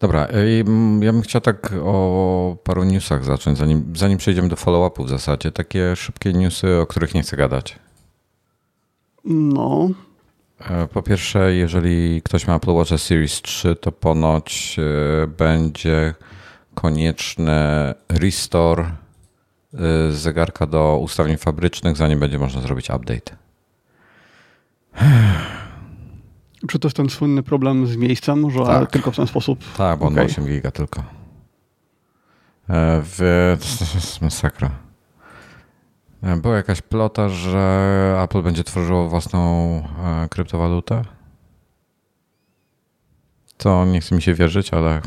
Dobra, mm, ja bym chciał tak o paru newsach zacząć, zanim, zanim przejdziemy do follow-upu w zasadzie. Takie szybkie newsy, o których nie chcę gadać. No. E, po pierwsze, jeżeli ktoś ma Apple Watch Series 3, to ponoć e, będzie konieczny restore e, zegarka do ustawień fabrycznych, zanim będzie można zrobić update. Czy to jest ten słynny problem z miejscem, że tak. tylko w ten sposób? Tak, bo on okay. ma 8 giga tylko. W... To jest masakra. Była jakaś plota, że Apple będzie tworzyło własną e, kryptowalutę. To nie chce mi się wierzyć, ale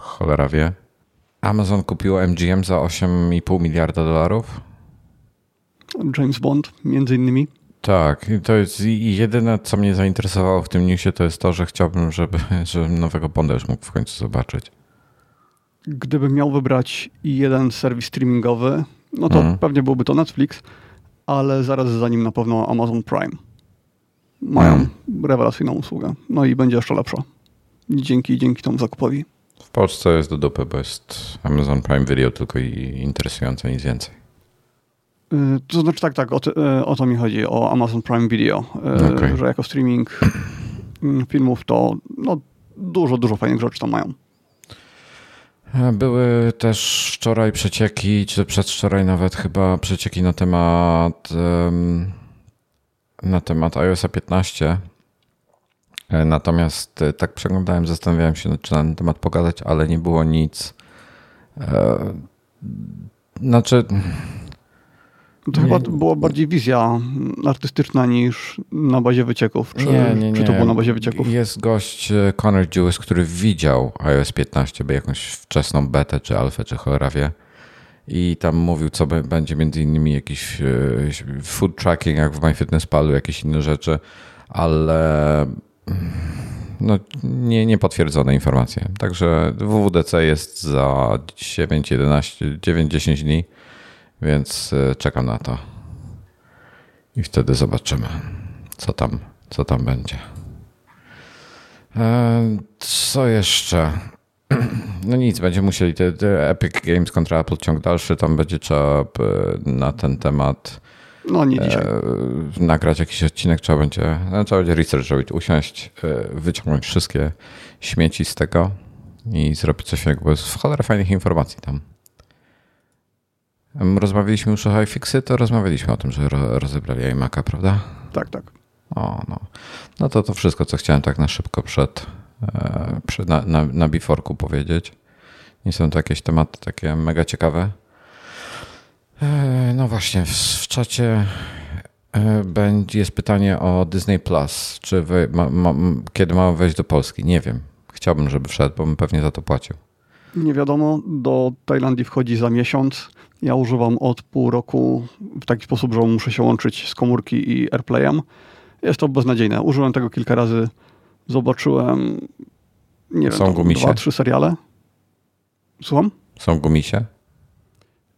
cholera wie. Amazon kupiło MGM za 8,5 miliarda dolarów. James Bond, między innymi. Tak, i to jest jedyne, co mnie zainteresowało w tym newsie, to jest to, że chciałbym, żeby, żebym nowego Bonda już mógł w końcu zobaczyć. Gdybym miał wybrać jeden serwis streamingowy, no to mhm. pewnie byłby to Netflix, ale zaraz za nim na pewno Amazon Prime. Mają rewelacyjną usługę. No i będzie jeszcze lepsza. Dzięki, dzięki temu zakupowi. W Polsce jest do dupy, bo jest Amazon Prime Video tylko i interesujące, nic więcej. Y, to znaczy tak, tak, o, to, y, o to mi chodzi, o Amazon Prime Video, y, okay. że jako streaming mm, filmów to no, dużo, dużo fajnych rzeczy tam mają. Były też wczoraj przecieki, czy przedwczoraj nawet chyba przecieki na temat na temat iOS 15. E, natomiast e, tak przeglądałem, zastanawiałem się, czy na ten temat pogadać, ale nie było nic. E, znaczy, to chyba była bardziej wizja artystyczna niż na bazie wycieków. Czy, nie, nie, nie. czy to było na bazie wycieków? Jest gość e, Connor Jewis, który widział iOS 15, by jakąś wczesną betę, czy alfę, czy cholera wie. I tam mówił, co będzie między innymi jakiś e, food tracking, jak w MyFitnessPalu, jakieś inne rzeczy, ale mm, no, nie, niepotwierdzone informacje. Także WWDC jest za 9, 11, 9, 10 dni więc e, czekam na to. I wtedy zobaczymy, co tam, co tam będzie. E, co jeszcze? No nic, będziemy musieli te, te Epic Games kontra Apple ciąg dalszy, tam będzie trzeba na ten temat no nie dzisiaj. E, nagrać jakiś odcinek, trzeba będzie, no, trzeba będzie research robić, usiąść, wyciągnąć wszystkie śmieci z tego i zrobić coś jest w cholerę fajnych informacji tam. Rozmawialiśmy już o iFixy, to rozmawialiśmy o tym, że rozebrali iMac'a, prawda? Tak, tak. O, no. no to to wszystko, co chciałem tak na szybko przed, e, przed na, na, na Biforku powiedzieć. Nie są to jakieś tematy takie mega ciekawe. E, no właśnie, w, w czacie e, będzie, jest pytanie o Disney Plus. Czy wy, ma, ma, kiedy ma wejść do Polski? Nie wiem. Chciałbym, żeby wszedł, bo bym pewnie za to płacił. Nie wiadomo. Do Tajlandii wchodzi za miesiąc. Ja używam od pół roku w taki sposób, że muszę się łączyć z komórki i AirPlayem. Jest to beznadziejne. Użyłem tego kilka razy. Zobaczyłem, nie Są wiem, gumisie? dwa, trzy seriale. Słucham? Są gumisie?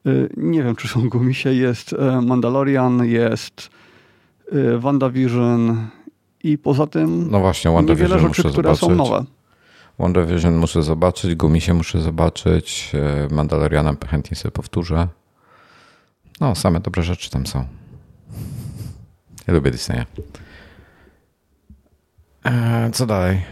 Y, nie wiem, czy są gumisie. Jest e, Mandalorian, jest y, WandaVision i poza tym no właśnie, WandaVision niewiele rzeczy, które zobaczyć. są nowe. WandaVision muszę zobaczyć, Gumisie muszę zobaczyć, e, Mandaloriana chętnie sobie powtórzę. No, same dobre rzeczy tam są. Ja lubię Disneya. Eee, co dalej?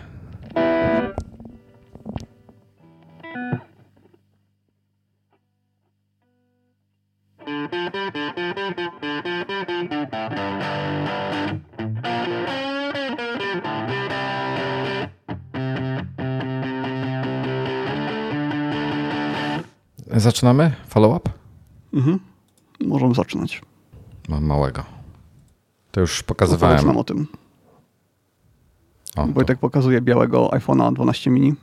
Zaczynamy? Follow-up? Mhm. Możemy zaczynać. Mam małego. To już pokazywałem. nam o tym. O, Wojtek to. pokazuje białego iPhone'a 12 mini.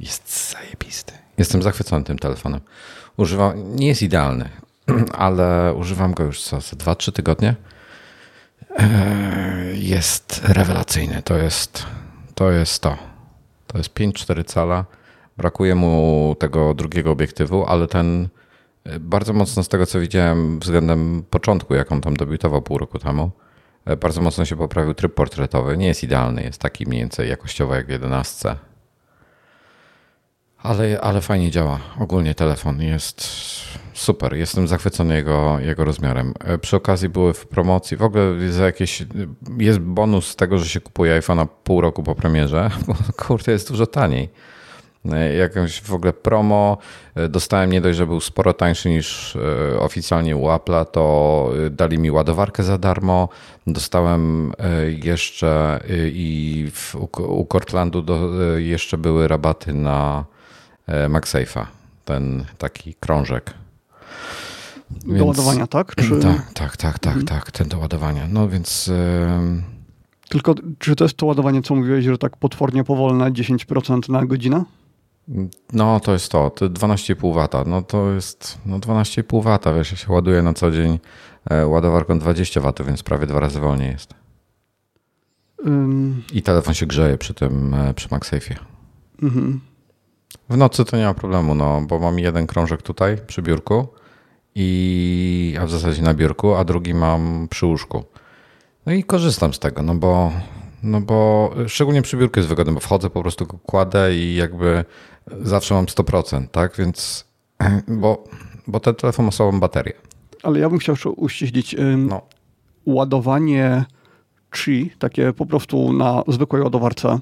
Jest zajebisty. Jestem zachwycony tym telefonem. Używam, nie jest idealny, ale używam go już co, co 2-3 tygodnie. Eee, jest rewelacyjny. To jest to. Jest to. to jest 5,4 cala Brakuje mu tego drugiego obiektywu, ale ten e, bardzo mocno z tego co widziałem względem początku, jak on tam debiutował pół roku temu, e, bardzo mocno się poprawił tryb portretowy. Nie jest idealny, jest taki mniej więcej jakościowo jak w 11, Ale, ale fajnie działa. Ogólnie telefon jest super. Jestem zachwycony jego, jego rozmiarem. E, przy okazji były w promocji. W ogóle za jakieś, jest bonus z tego, że się kupuje iPhone'a pół roku po premierze. Bo kurde, jest dużo taniej. E, jakąś w ogóle promo e, dostałem nie dość, że był sporo tańszy niż oficjalnie u Apple'a, to dali mi ładowarkę za darmo. Dostałem jeszcze i w, u Cortlandu do, jeszcze były rabaty na MagSafe'a, ten taki krążek. Więc, do ładowania, tak? Czy... Tak, tak, tak, tak, mhm. tak, ten do ładowania. No więc... Tylko czy to jest to ładowanie, co mówiłeś, że tak potwornie powolne, 10% na godzinę? No to jest to, to 12,5 W. No to jest no 12,5 W, wiesz, ja się ładuję na co dzień e, ładowarką 20 W, więc prawie dwa razy wolniej jest. I telefon się grzeje przy tym, e, przy MagSafe'ie. Mhm. W nocy to nie ma problemu, no, bo mam jeden krążek tutaj przy biurku i, a w zasadzie na biurku, a drugi mam przy łóżku. No i korzystam z tego, no bo, no bo szczególnie przy biurku jest wygodne, bo wchodzę, po prostu go kładę i jakby zawsze mam 100%, tak? Więc, bo, bo ten telefon ma słabą baterię. Ale ja bym chciał jeszcze uściślić. No. Ładowanie Qi, takie po prostu na zwykłej ładowarce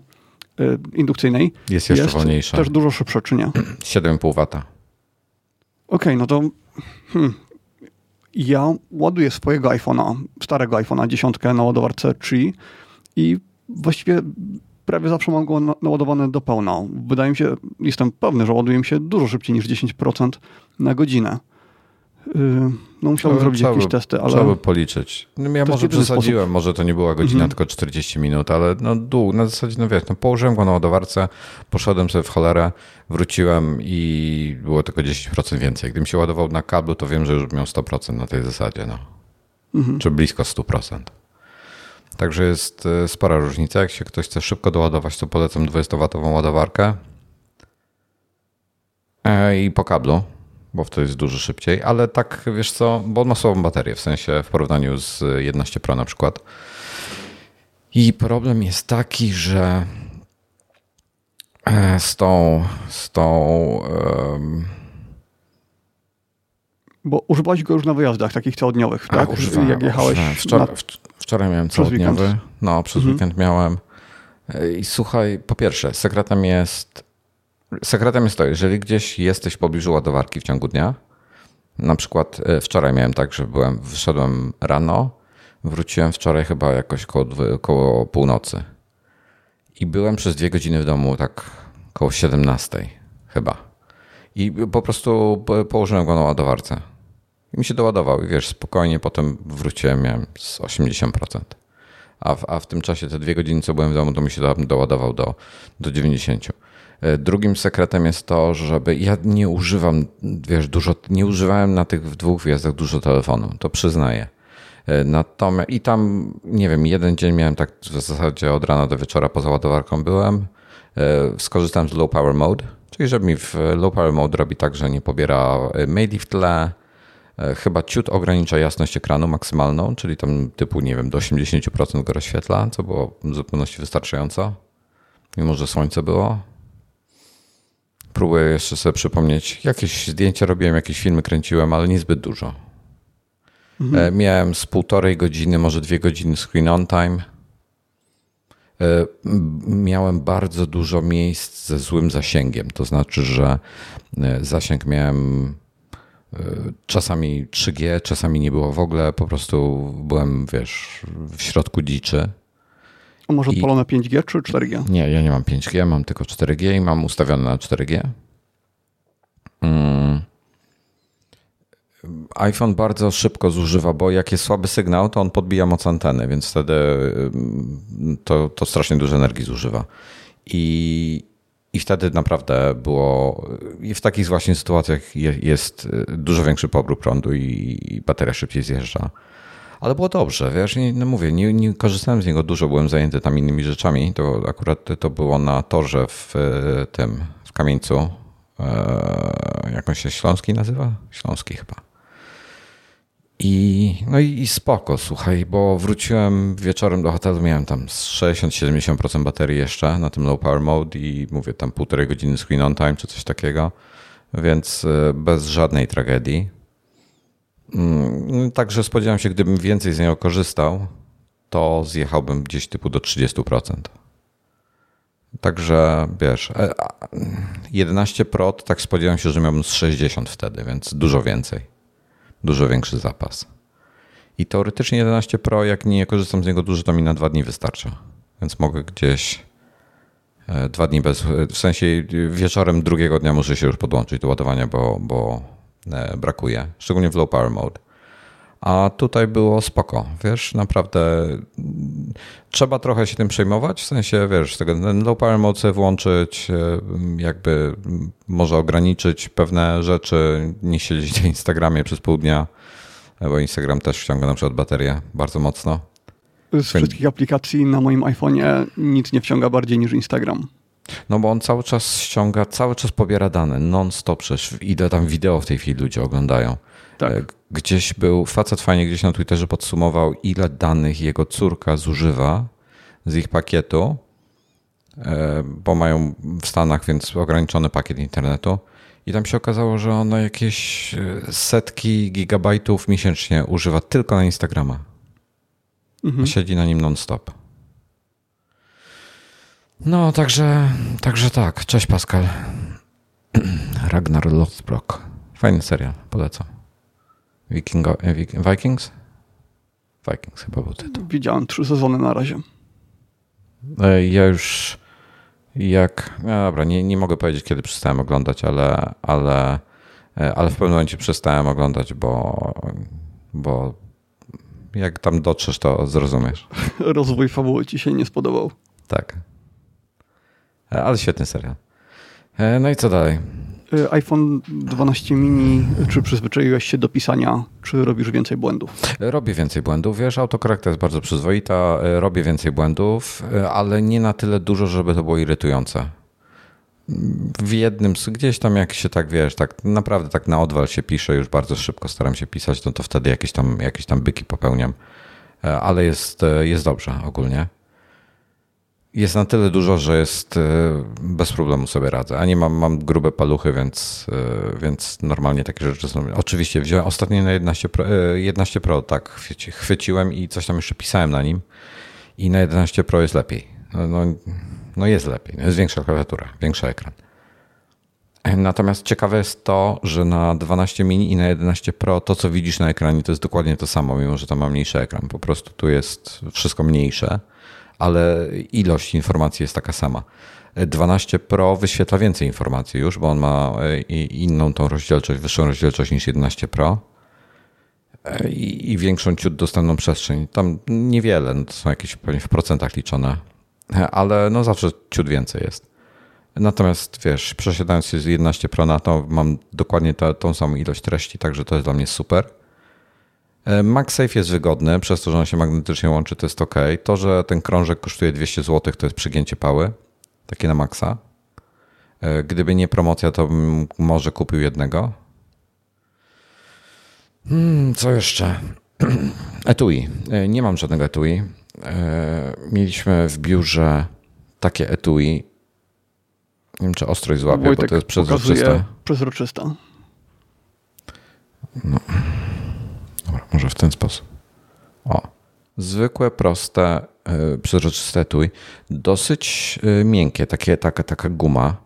y, indukcyjnej, jest jeszcze jest wolniejsze. też dużo szybsze, czy nie? 7,5 W. Okej, okay, no to Hmm. Ja ładuję swojego iPhone'a, starego iPhone'a 10 na ładowarce 3 i właściwie prawie zawsze mam go naładowany do pełna. Wydaje mi się, jestem pewny, że ładuje mi się dużo szybciej niż 10% na godzinę. Y, no musiałbym zrobić trzeba jakieś by, testy, ale... Trzeba by policzyć. No ja może przesadziłem, sposób. może to nie była godzina, mm -hmm. tylko 40 minut, ale no dół, na zasadzie, no wiesz, no położyłem go na ładowarce, poszedłem sobie w cholerę, wróciłem i było tylko 10% więcej. Gdybym się ładował na kablu, to wiem, że już miał 100% na tej zasadzie, no. Mm -hmm. Czy blisko 100%. Także jest e, spora różnica. Jak się ktoś chce szybko doładować, to polecam 20W ładowarkę e, i po kablu bo to jest dużo szybciej, ale tak wiesz co, bo on ma słabą baterię, w sensie w porównaniu z 11 Pro na przykład. I problem jest taki, że e, z tą, z tą um... bo używałeś go już na wyjazdach takich całodniowych, tak? A, używałem, Jak jechałeś. Wczoraj, na... wczoraj miałem całodniowy. No, przez mhm. weekend miałem. E, I słuchaj, po pierwsze, sekretem jest Sekretem jest to, jeżeli gdzieś jesteś w pobliżu ładowarki w ciągu dnia, na przykład e, wczoraj miałem tak, że byłem, wyszedłem rano, wróciłem wczoraj chyba jakoś koło, koło północy i byłem przez dwie godziny w domu tak koło 17 chyba. I po prostu położyłem go na ładowarce. I mi się doładował i wiesz, spokojnie potem wróciłem, miałem z 80%. A w, a w tym czasie te dwie godziny, co byłem w domu, to mi się doładował do, do 90%. E, drugim sekretem jest to, żeby ja nie używam, wiesz, dużo, nie używałem na tych dwóch wjazdach dużo telefonu, to przyznaję. E, natomiast i tam, nie wiem, jeden dzień miałem tak w zasadzie od rana do wieczora poza ładowarką byłem. E, skorzystałem z low power mode, czyli żeby mi w low power mode robi tak, że nie pobiera maili w tle, chyba ciut ogranicza jasność ekranu maksymalną, czyli tam typu, nie wiem, do 80% go rozświetla, co było w zupełności wystarczająco, mimo że słońce było. Próbuję jeszcze sobie przypomnieć. Jakieś zdjęcia robiłem, jakieś filmy kręciłem, ale niezbyt dużo. Mhm. E, miałem z półtorej godziny, może dwie godziny screen on time. E, miałem bardzo dużo miejsc ze złym zasięgiem. To znaczy, że e, zasięg miałem czasami 3G, czasami nie było w ogóle. Po prostu byłem, wiesz, w środku dziczy. A może odpalone 5G czy 4G? Nie, ja nie mam 5G, mam tylko 4G i mam ustawione na 4G. Mm. iPhone bardzo szybko zużywa, bo jak jest słaby sygnał, to on podbija moc anteny, więc wtedy mm, to, to strasznie dużo energii zużywa. I, I wtedy naprawdę było, w takich właśnie sytuacjach jest dużo większy pobór prądu i bateria szybciej zjeżdża. Ale było dobrze, wiesz, nie, no mówię, nie, nie, korzystałem z niego dużo, byłem zajęty tam innymi rzeczami. To akurat to było na torze w e, tym, w Kamieńcu. E, jak on się Śląski nazywa? Śląski chyba. I, no i, i spoko, słuchaj, bo wróciłem wieczorem do hotelu, miałem tam 60-70% baterii jeszcze na tym low power mode i mówię tam półtorej godziny screen on time czy coś takiego, więc e, bez żadnej tragedii. Mm, także spodziewam się, gdybym więcej z niego korzystał, to zjechałbym gdzieś typu do 30%. Także wiesz, 11 e, Pro, tak spodziewam się, że miałbym z 60 wtedy, więc dużo więcej. Dużo większy zapas. I teoretycznie 11 Pro, jak nie korzystam z niego dużo, to mi na dwa dni wystarcza. Więc mogę gdzieś e, dwa dni bez, w sensie wieczorem drugiego dnia muszę się już podłączyć do ładowania, bo, bo e, brakuje. Szczególnie w low power mode. A tutaj było spoko, wiesz, naprawdę trzeba trochę się tym przejmować, w sensie, wiesz, tego low sobie włączyć, e, jakby może ograniczyć pewne rzeczy, nie siedzieć na Instagramie przez pół dnia, bo Instagram też wciąga na przykład baterię bardzo mocno. Z wszystkich aplikacji na moim iPhone'ie nic nie wciąga bardziej niż Instagram. No bo on cały czas ściąga, cały czas pobiera dane, non-stop przecież, ile tam wideo w tej chwili ludzie oglądają. Tak. E, gdzieś był, facet fajnie gdzieś na Twitterze podsumował, ile danych jego córka zużywa z ich pakietu, e, bo mają w Stanach, więc ograniczony pakiet internetu. I tam się okazało, że ona jakieś e, setki gigabajtów miesięcznie używa tylko na Instagrama. Mhm. Siedzi na nim non-stop. No, także, także tak. Cześć Pascal. Ragnar Lothbrok. Fajny serial, polecam. Wikingo, e, Vikings? Vikings chyba był tytuł. Widziałem trzy sezony na razie. E, ja już jak... No dobra, nie, nie mogę powiedzieć, kiedy przestałem oglądać, ale, ale, e, ale w pewnym momencie przestałem oglądać, bo, bo jak tam dotrzesz, to zrozumiesz. Rozwój fabuły ci się nie spodobał. Tak. Ale świetny serial. No i co dalej? Y, iPhone 12 mini, czy przyzwyczaiłeś się do pisania, czy robisz więcej błędów? Robię więcej błędów, wiesz, autokorekta jest bardzo przyzwoita, y, robię więcej błędów, y, ale nie na tyle dużo, żeby to było irytujące. W jednym, gdzieś tam jak się tak, wiesz, tak naprawdę tak na odwal się pisze, już bardzo szybko staram się pisać, no to wtedy jakieś tam, jakieś tam byki popełniam, ale jest, jest dobrze ogólnie jest na tyle dużo, że jest e, bez problemu sobie radzę. A nie mam, mam grube paluchy, więc, e, więc normalnie takie rzeczy są. Oczywiście wziąłem ostatnio na 11 Pro, 11 e, Pro tak chwyciłem i coś tam jeszcze pisałem na nim i na 11 Pro jest lepiej. No, no, no jest lepiej. No jest większa klawiatura, większy ekran. Natomiast ciekawe jest to, że na 12 mini i na 11 Pro to, co widzisz na ekranie, to jest dokładnie to samo, mimo że tam mam mniejszy ekran. Po prostu tu jest wszystko mniejsze ale ilość informacji jest taka sama. 12 Pro wyświetla więcej informacji już, bo on ma e, inną tą rozdzielczość, wyższą rozdzielczość niż 11 Pro e, i, większą ciut dostępną przestrzeń. Tam niewiele, no to są jakieś pewnie w procentach liczone, ale no zawsze ciut więcej jest. Natomiast wiesz, przesiadając się z 11 Pro na to, mam dokładnie ta, tą samą ilość treści, także to jest dla mnie super. E, MagSafe jest wygodny, przez to, że on się magnetycznie łączy, to jest ok. To, że ten krążek kosztuje 200 zł, to jest przygięcie pały, takie na maksa. E, gdyby nie promocja, to bym może kupił jednego. Hmm, co jeszcze? Etui. E, nie mam żadnego etui. Mieliśmy w biurze takie etui. Nie wiem, czy ostrość złapie, Wojtek bo to jest przezroczyste. Przezroczysta. No. Może w ten sposób. O. Zwykłe, proste, yy, przezroczyste etui. Dosyć yy, miękkie, takie, taka, taka guma.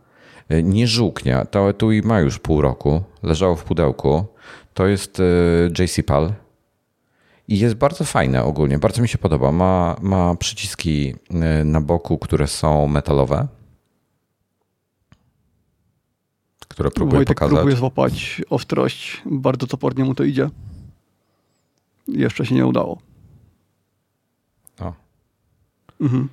Yy, nie żółknia. To etui ma już pół roku. Leżało w pudełku. To jest JC Pal. I jest bardzo fajne ogólnie. Bardzo mi się podoba. Ma, ma przyciski na boku, które są metalowe. Które próbuję Wojtek pokazać. próbuje złapać ostrość. Bardzo topornie mu to idzie. Jeszcze się nie udało. O. Mhm.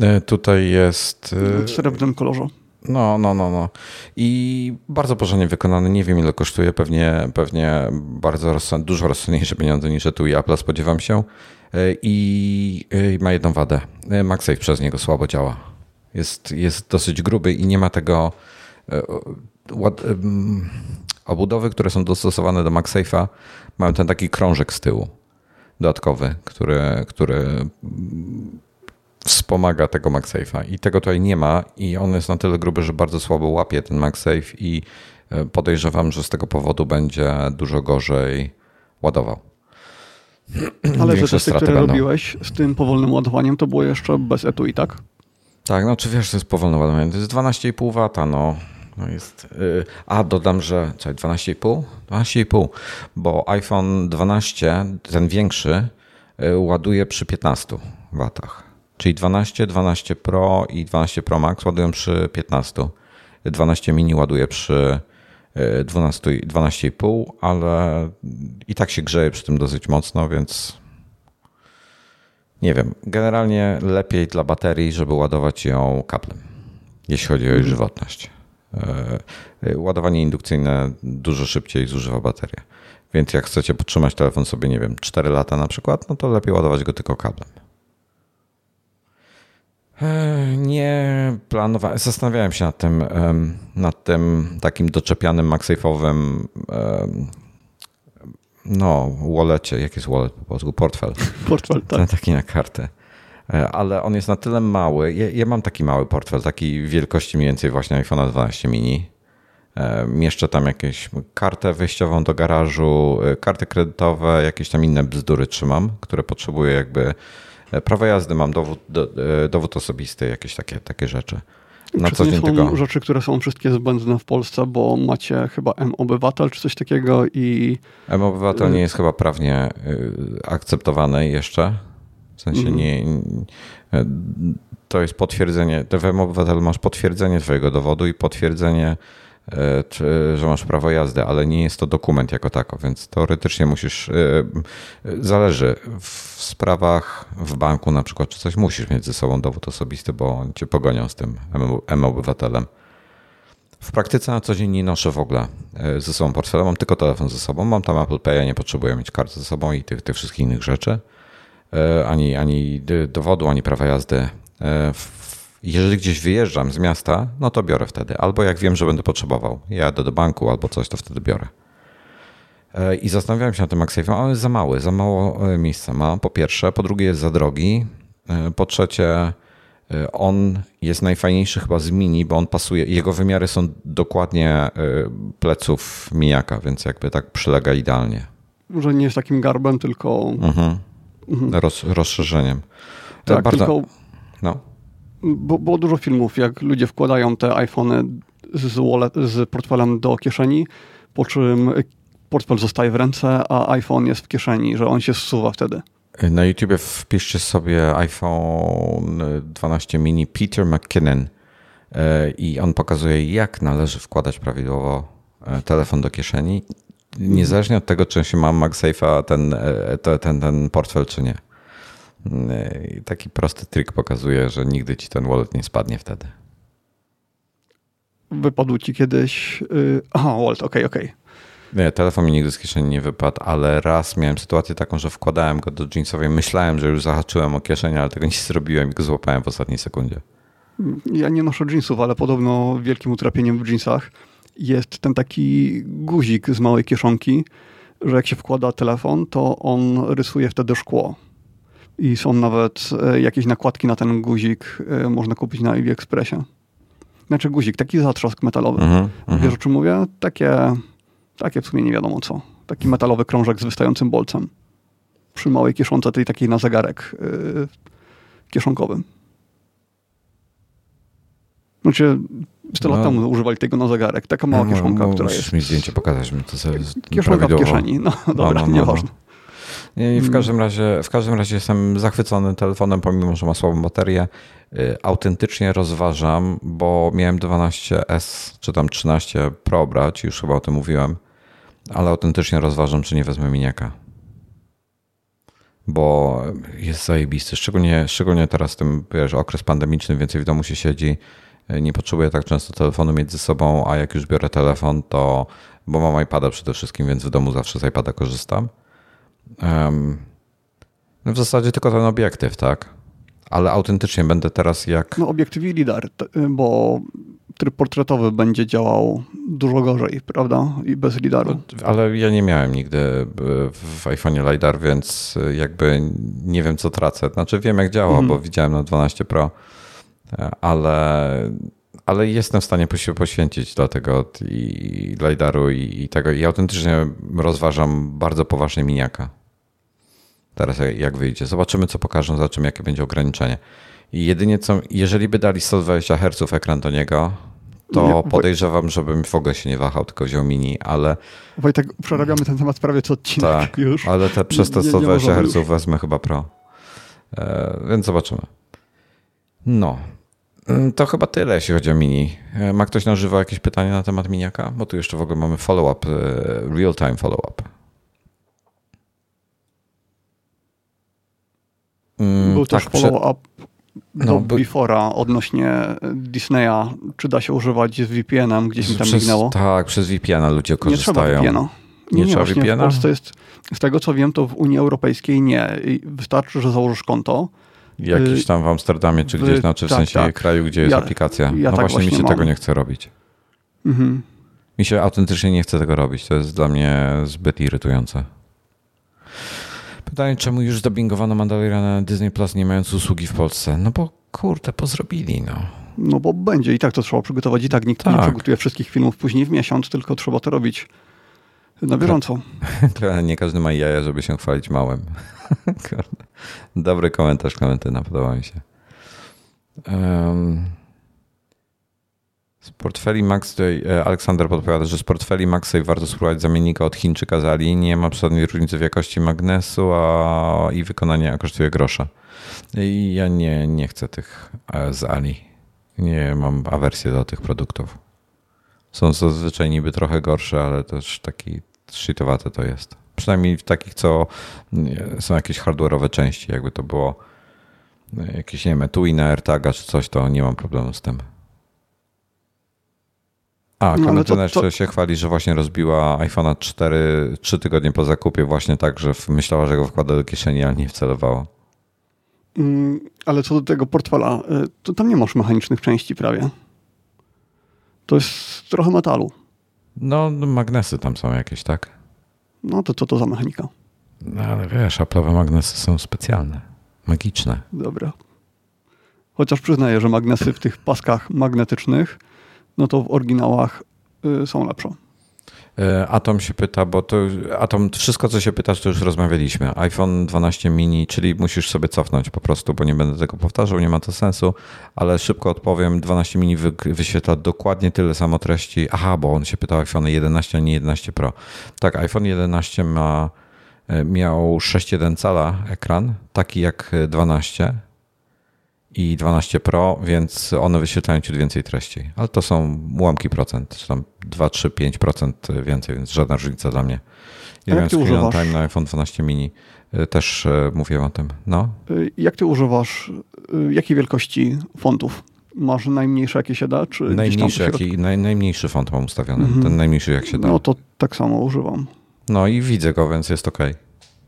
E, tutaj jest. E, w srebrnym kolorze. No, no, no, no. I bardzo porządnie wykonany. Nie wiem, ile kosztuje. Pewnie, pewnie bardzo rozsąd, dużo rozsądniejsze pieniądze niż tu i Apple, spodziewam się. E, I ma jedną wadę. MagSafe przez niego słabo działa. Jest, jest dosyć gruby i nie ma tego Obudowy, które są dostosowane do MagSafe'a mają ten taki krążek z tyłu dodatkowy, który, który wspomaga tego MagSafe'a i tego tutaj nie ma i on jest na tyle gruby, że bardzo słabo łapie ten MagSafe i e, podejrzewam, że z tego powodu będzie dużo gorzej ładował. Ale że testy, które będą. robiłeś z tym powolnym ładowaniem, to było jeszcze bez etui, tak? Tak, no czy wiesz, to jest powolne ładowanie. To jest 12,5 W, no. No jest, yy, a dodam, że co, 12,5? 12,5, bo iPhone 12, ten większy, yy, ładuje przy 15 W. Czyli 12, 12 Pro i 12 Pro Max ładują przy 15. 12 mini ładuje przy 12, 12,5, ale i tak się grzeje przy tym dosyć mocno, więc nie wiem. Generalnie lepiej dla baterii, żeby ładować ją kablem, jeśli chodzi o jej żywotność. E, ładowanie indukcyjne dużo szybciej zużywa baterię. Więc jak chcecie podtrzymać telefon sobie, nie wiem, 4 lata na przykład, no to lepiej ładować go tylko kablem. E, nie planowałem, zastanawiałem się nad tym, nad tym takim doczepianym MagSafe'owym no, wallecie, jak jest wallet po polsku? Portfel. Portfel, tak. Taki na kartę. E, ale on jest na tyle mały. Ja, ja mam taki mały portfel, taki wielkości mniej więcej właśnie iPhone 12 mini. E, mieszczę tam jakieś kartę wyjściową do garażu, karty kredytowe, jakieś tam inne bzdury trzymam, które potrzebuję jakby E, prawo jazdy mam, dowód, e, dowód osobisty, jakieś takie, takie rzeczy. Na nie są tego... rzeczy, które są wszystkie zbędne w Polsce, bo macie chyba M-Obywatel czy coś takiego i... M-Obywatel nie jest chyba prawnie y, akceptowany jeszcze. W sensie mm. nie... To jest potwierdzenie, w M-Obywatel masz potwierdzenie twojego dowodu i potwierdzenie E, czy, że masz prawo jazdy, ale nie jest to dokument jako tako, więc teoretycznie musisz, e, zależy, w sprawach w banku na przykład, czy coś musisz mieć ze sobą dowód osobisty, bo cię pogonią z tym M-obywatelem. W praktyce na co dzień nie noszę w ogóle e, ze sobą portfela, mam tylko telefon ze sobą, mam tam Apple Pay, nie potrzebuję mieć karty ze sobą i tych, tych wszystkich innych rzeczy, ani, ani dowodu, ani prawa jazdy. Jeżeli gdzieś wyjeżdżam z miasta, no to biorę wtedy. Albo jak wiem, że będę potrzebował, jadę do banku albo coś, to wtedy biorę. E, I zastanawiałem się nad tym MagSafe'em, ale jest za mały, za mało e, miejsca ma, po pierwsze. Po drugie jest za drogi. E, po trzecie on jest najfajniejszy chyba z mini, bo on pasuje, jego wymiary są dokładnie pleców mijaka, więc jakby tak przylega idealnie. Może nie jest takim garbem, tylko... Mhm. Mhm. Roz, rozszerzeniem. Tak, Bardzo... tylko... No bo, było dużo filmów, jak ludzie wkładają te iPhony z, wallet, z portfelem do kieszeni, po czym portfel zostaje w ręce, a iPhone jest w kieszeni, że on się zsuwa wtedy. Na YouTubie wpiszcie sobie iPhone 12 mini Peter McKinnon e, i on pokazuje, jak należy wkładać prawidłowo e, telefon do kieszeni, niezależnie od tego, czy się ma MagSafe'a ten, e, ten, ten portfel, czy nie. I taki prosty trik pokazuje, że nigdy ci ten wallet nie spadnie wtedy. Wypadł ci kiedyś. Yy, aha, wallet, okej, okay, okej. Okay. Nie, telefon mi nigdy z kieszeni nie wypadł, ale raz miałem sytuację taką, że wkładałem go do jeansowej. Myślałem, że już zahaczyłem o kieszeń, ale tego nie zrobiłem i go złapałem w ostatniej sekundzie. Ja nie noszę jeansów, ale podobno wielkim utrapieniem w jeansach jest ten taki guzik z małej kieszonki, że jak się wkłada telefon, to on rysuje wtedy szkło i są nawet e, jakieś nakładki na ten guzik, e, można kupić na AliExpressie. Znaczy guzik, taki zatrzask metalowy. Mm -hmm. Wiesz o czym mówię? Takie, takie w sumie nie wiadomo co. Taki metalowy krążek z wystającym bolcem. Przy małej kieszonce, tej takiej na zegarek yy, kieszonkowym. Znaczy, 100 no, lat temu używali tego na zegarek. Taka mała no, kieszonka, no, która jest... mi zdjęcie pokazać, mi to sobie Kieszonka w kieszeni. No, dobra, no, no, nieważne. I w mm. każdym razie, w każdym razie jestem zachwycony telefonem, pomimo, że ma słabą baterię. Y, autentycznie rozważam, bo miałem 12S czy tam 13 Pro brać, już chyba o tym mówiłem, ale autentycznie rozważam, czy nie wezmę miniaka. Bo jest zajebisty, szczególnie, szczególnie teraz tym, wiesz, okres pandemiczny, więcej w domu się siedzi, nie potrzebuję tak często telefonu mieć ze sobą, a jak już biorę telefon, to, bo mam iPada przede wszystkim, więc w domu zawsze z iPada korzystam no w zasadzie tylko ten obiektyw, tak? Ale autentycznie będę teraz jak. No, obiektyw i lidar, bo tryb portretowy będzie działał dużo gorzej, prawda? I bez lidaru. Ale ja nie miałem nigdy w iPhone'ie LiDAR, więc jakby nie wiem, co tracę. Znaczy wiem, jak działa, mhm. bo widziałem na 12 Pro, ale, ale jestem w stanie się poświęcić dla tego i LiDARu i, i tego. I autentycznie rozważam bardzo poważnie miniaka. Teraz jak wyjdzie. Zobaczymy, co pokażą, zobaczymy, jakie będzie ograniczenie. I jedynie co, jeżeli by dali 120 Hz ekran do niego, to podejrzewam, żebym w ogóle się nie wahał, tylko wziął mini, ale... Wojtek, przerabiamy ten temat prawie co odcinek tak, już. ale te, przez te 120 Hz wezmę chyba Pro. E, więc zobaczymy. No, to chyba tyle, jeśli chodzi o mini. E, ma ktoś na żywo jakieś pytania na temat miniaka? Bo tu jeszcze w ogóle mamy follow-up, e, real-time follow-up. Mm, Był tak, też follow-up do no, by... Before'a odnośnie Disneya, czy da się używać z VPN-em, gdzieś mi tam przez, mignęło. Tak, przez VPN-a ludzie korzystają. Nie trzeba VPN-a. Nie, nie, trzeba VPN-a? w Polsce jest, z tego co wiem, to w Unii Europejskiej nie. Wystarczy, że założysz konto. Jakiś tam w Amsterdamie, czy gdzieś, znaczy w tak, sensie tak. kraju, gdzie jest ja, aplikacja. Ja no tak właśnie, mi się mam. tego nie chce robić. Mhm. Mi się autentycznie nie chce tego robić. To jest dla mnie zbyt irytujące. Pytanie, czemu już zdubbingowano Mandaloriana na Disney Plus nie mając usługi w Polsce? No bo kurde, pozrobili, no. No bo będzie i tak to trzeba przygotować. I tak nikt tak. nie przygotuje wszystkich filmów później w miesiąc, tylko trzeba to robić na bieżąco. Nie każdy ma jaja, żeby się chwalić małym. Dobry komentarz, Klementyna, podoba mi się. Um, z portfeli MagSafe, e, Aleksander podpowiada, że z portfeli MagSafe warto spróbować zamiennika od Chińczyka z Ali. Nie ma żadnej różnicy w jakości magnesu a i wykonanie kosztuje grosza. I ja nie, nie chcę tych e, z Ali. Nie mam awersję do tych produktów. Są zazwyczaj niby trochę gorsze, ale też taki shitowate to jest. Przynajmniej w takich, co są jakieś hardware'owe części. Jakby to było e, jakieś, nie wiem, etui na AirTaga czy coś, to nie mam problemu z tym. A, no, Klementyna jeszcze to... się chwali, że właśnie rozbiła iPhone'a 4 3 tygodnie po zakupie właśnie tak, że myślała, że go wkłada do kieszeni, ale nie wcelowała. Mm, ale co do tego portfela, y, to tam nie masz mechanicznych części prawie. To jest trochę metalu. No, magnesy tam są jakieś, tak? No to co to za mechanika? No ale wiesz, Apple'owe magnesy są specjalne, magiczne. Dobra. Chociaż przyznaję, że magnesy w tych paskach magnetycznych no to w oryginałach y, są lepsze. E, Atom się pyta, bo to Atom, wszystko co się pytasz, to już rozmawialiśmy. iPhone 12 mini, czyli musisz sobie cofnąć po prostu, bo nie będę tego powtarzał, nie ma to sensu, ale szybko odpowiem. 12 mini wyświetla dokładnie tyle samo treści. Aha, bo on się pytał iPhone 11, a nie 11 Pro. Tak, iPhone 11 ma, e, miał 6,1 cala ekran, taki jak 12 i 12 Pro, więc one wyświetlają ci więcej treści. Ale to są ułamki procent, czy tam 2, 3, 5% więcej, więc żadna różnica dla mnie. Ja miałem screen on time na iPhone 12 mini. Y, też y, mówiłem o tym. No. Y, jak ty używasz, jakiej wielkości fontów? Masz najmniejsze jakie się da? Czy najmniejszy, jaki, naj, najmniejszy font mam ustawiony. Mhm. Ten najmniejszy jak się da. No to tak samo używam. No i widzę go, więc jest ok.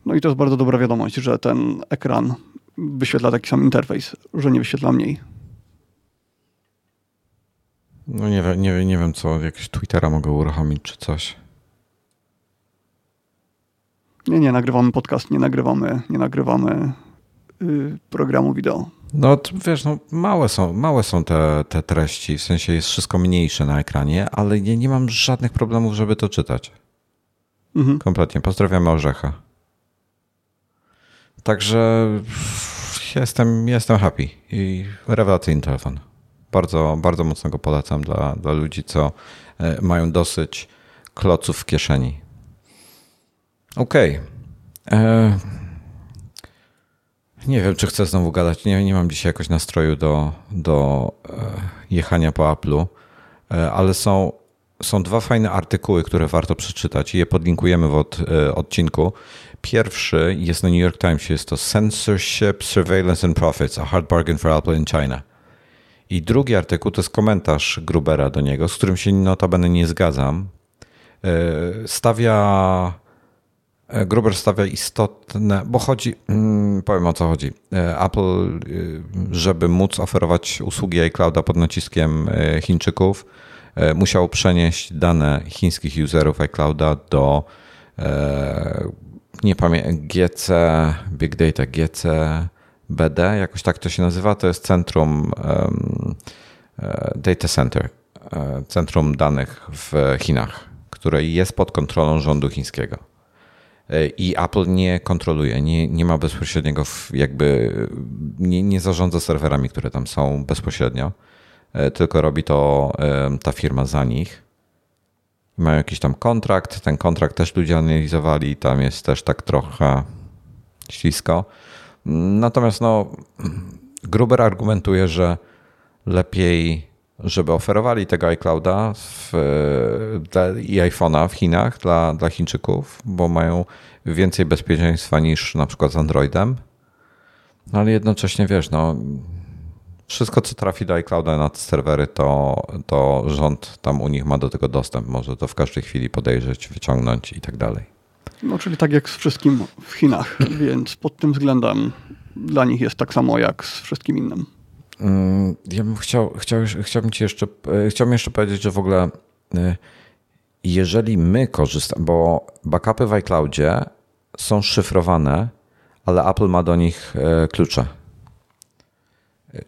No i to jest bardzo dobra wiadomość, że ten ekran wyświetla taki sam interfejs, że nie wyświetla mniej. No nie, nie, nie wiem, co, jakieś Twittera mogę uruchomić czy coś. Nie, nie, nagrywamy podcast, nie nagrywamy, nie nagrywamy yy, programu wideo. No wiesz, no, małe są, małe są te, te treści, w sensie jest wszystko mniejsze na ekranie, ale nie, nie mam żadnych problemów, żeby to czytać. Mhm. Kompletnie. Pozdrawiamy Orzecha. Także jestem, jestem happy i rewelacyjny telefon. Bardzo, bardzo mocno go polecam dla, dla ludzi, co e, mają dosyć kloców w kieszeni. Okej. Okay. E, nie wiem, czy chcę znowu gadać. Nie, nie mam dzisiaj jakoś nastroju do, do e, jechania po Apple'u, ale są, są dwa fajne artykuły, które warto przeczytać i je podlinkujemy w od, odcinku. Pierwszy jest na New York Times, jest to Censorship, Surveillance and Profits, a hard bargain for Apple in China. I drugi artykuł to jest komentarz Grubera do niego, z którym się notabene nie zgadzam. E, stawia e, Gruber stawia istotne, bo chodzi, mm, powiem o co chodzi. E, Apple, żeby móc oferować usługi iClouda pod naciskiem Chińczyków, musiał przenieść dane chińskich userów iClouda do nie pamiętam, GC, Big Data, GC, BD, jakoś tak to się nazywa, to jest centrum um, data center, centrum danych w Chinach które jest pod kontrolą rządu chińskiego. E, I Apple nie kontroluje, nie, nie ma bezpośredniego, jakby nie, nie zarządza serwerami, które tam są bezpośrednio, e, tylko robi to e, ta firma za nich. Mają jakiś tam kontrakt, ten kontrakt też ludzie analizowali, tam jest też tak trochę ślisko. Natomiast no, Gruber argumentuje, że lepiej żeby oferowali tego iClouda w, i iPhone'a w Chinach dla, dla Chińczyków, bo mają więcej bezpieczeństwa niż na przykład z Androidem. No ale jednocześnie wiesz, no wszystko co trafi do iClouda na te serwery, to, to rząd tam u nich ma do tego dostęp. Może to w każdej chwili podejrzeć, wyciągnąć i tak dalej. No czyli tak jak z wszystkim w Chinach, więc pod tym względem dla nich jest tak samo jak z wszystkim innym. Mm, ja bym chciał, chciał, chciałbym ci jeszcze, e, chciałbym jeszcze powiedzieć, że w ogóle e, jeżeli my korzystamy, bo backupy w iCloudzie są szyfrowane, ale Apple ma do nich e, klucze.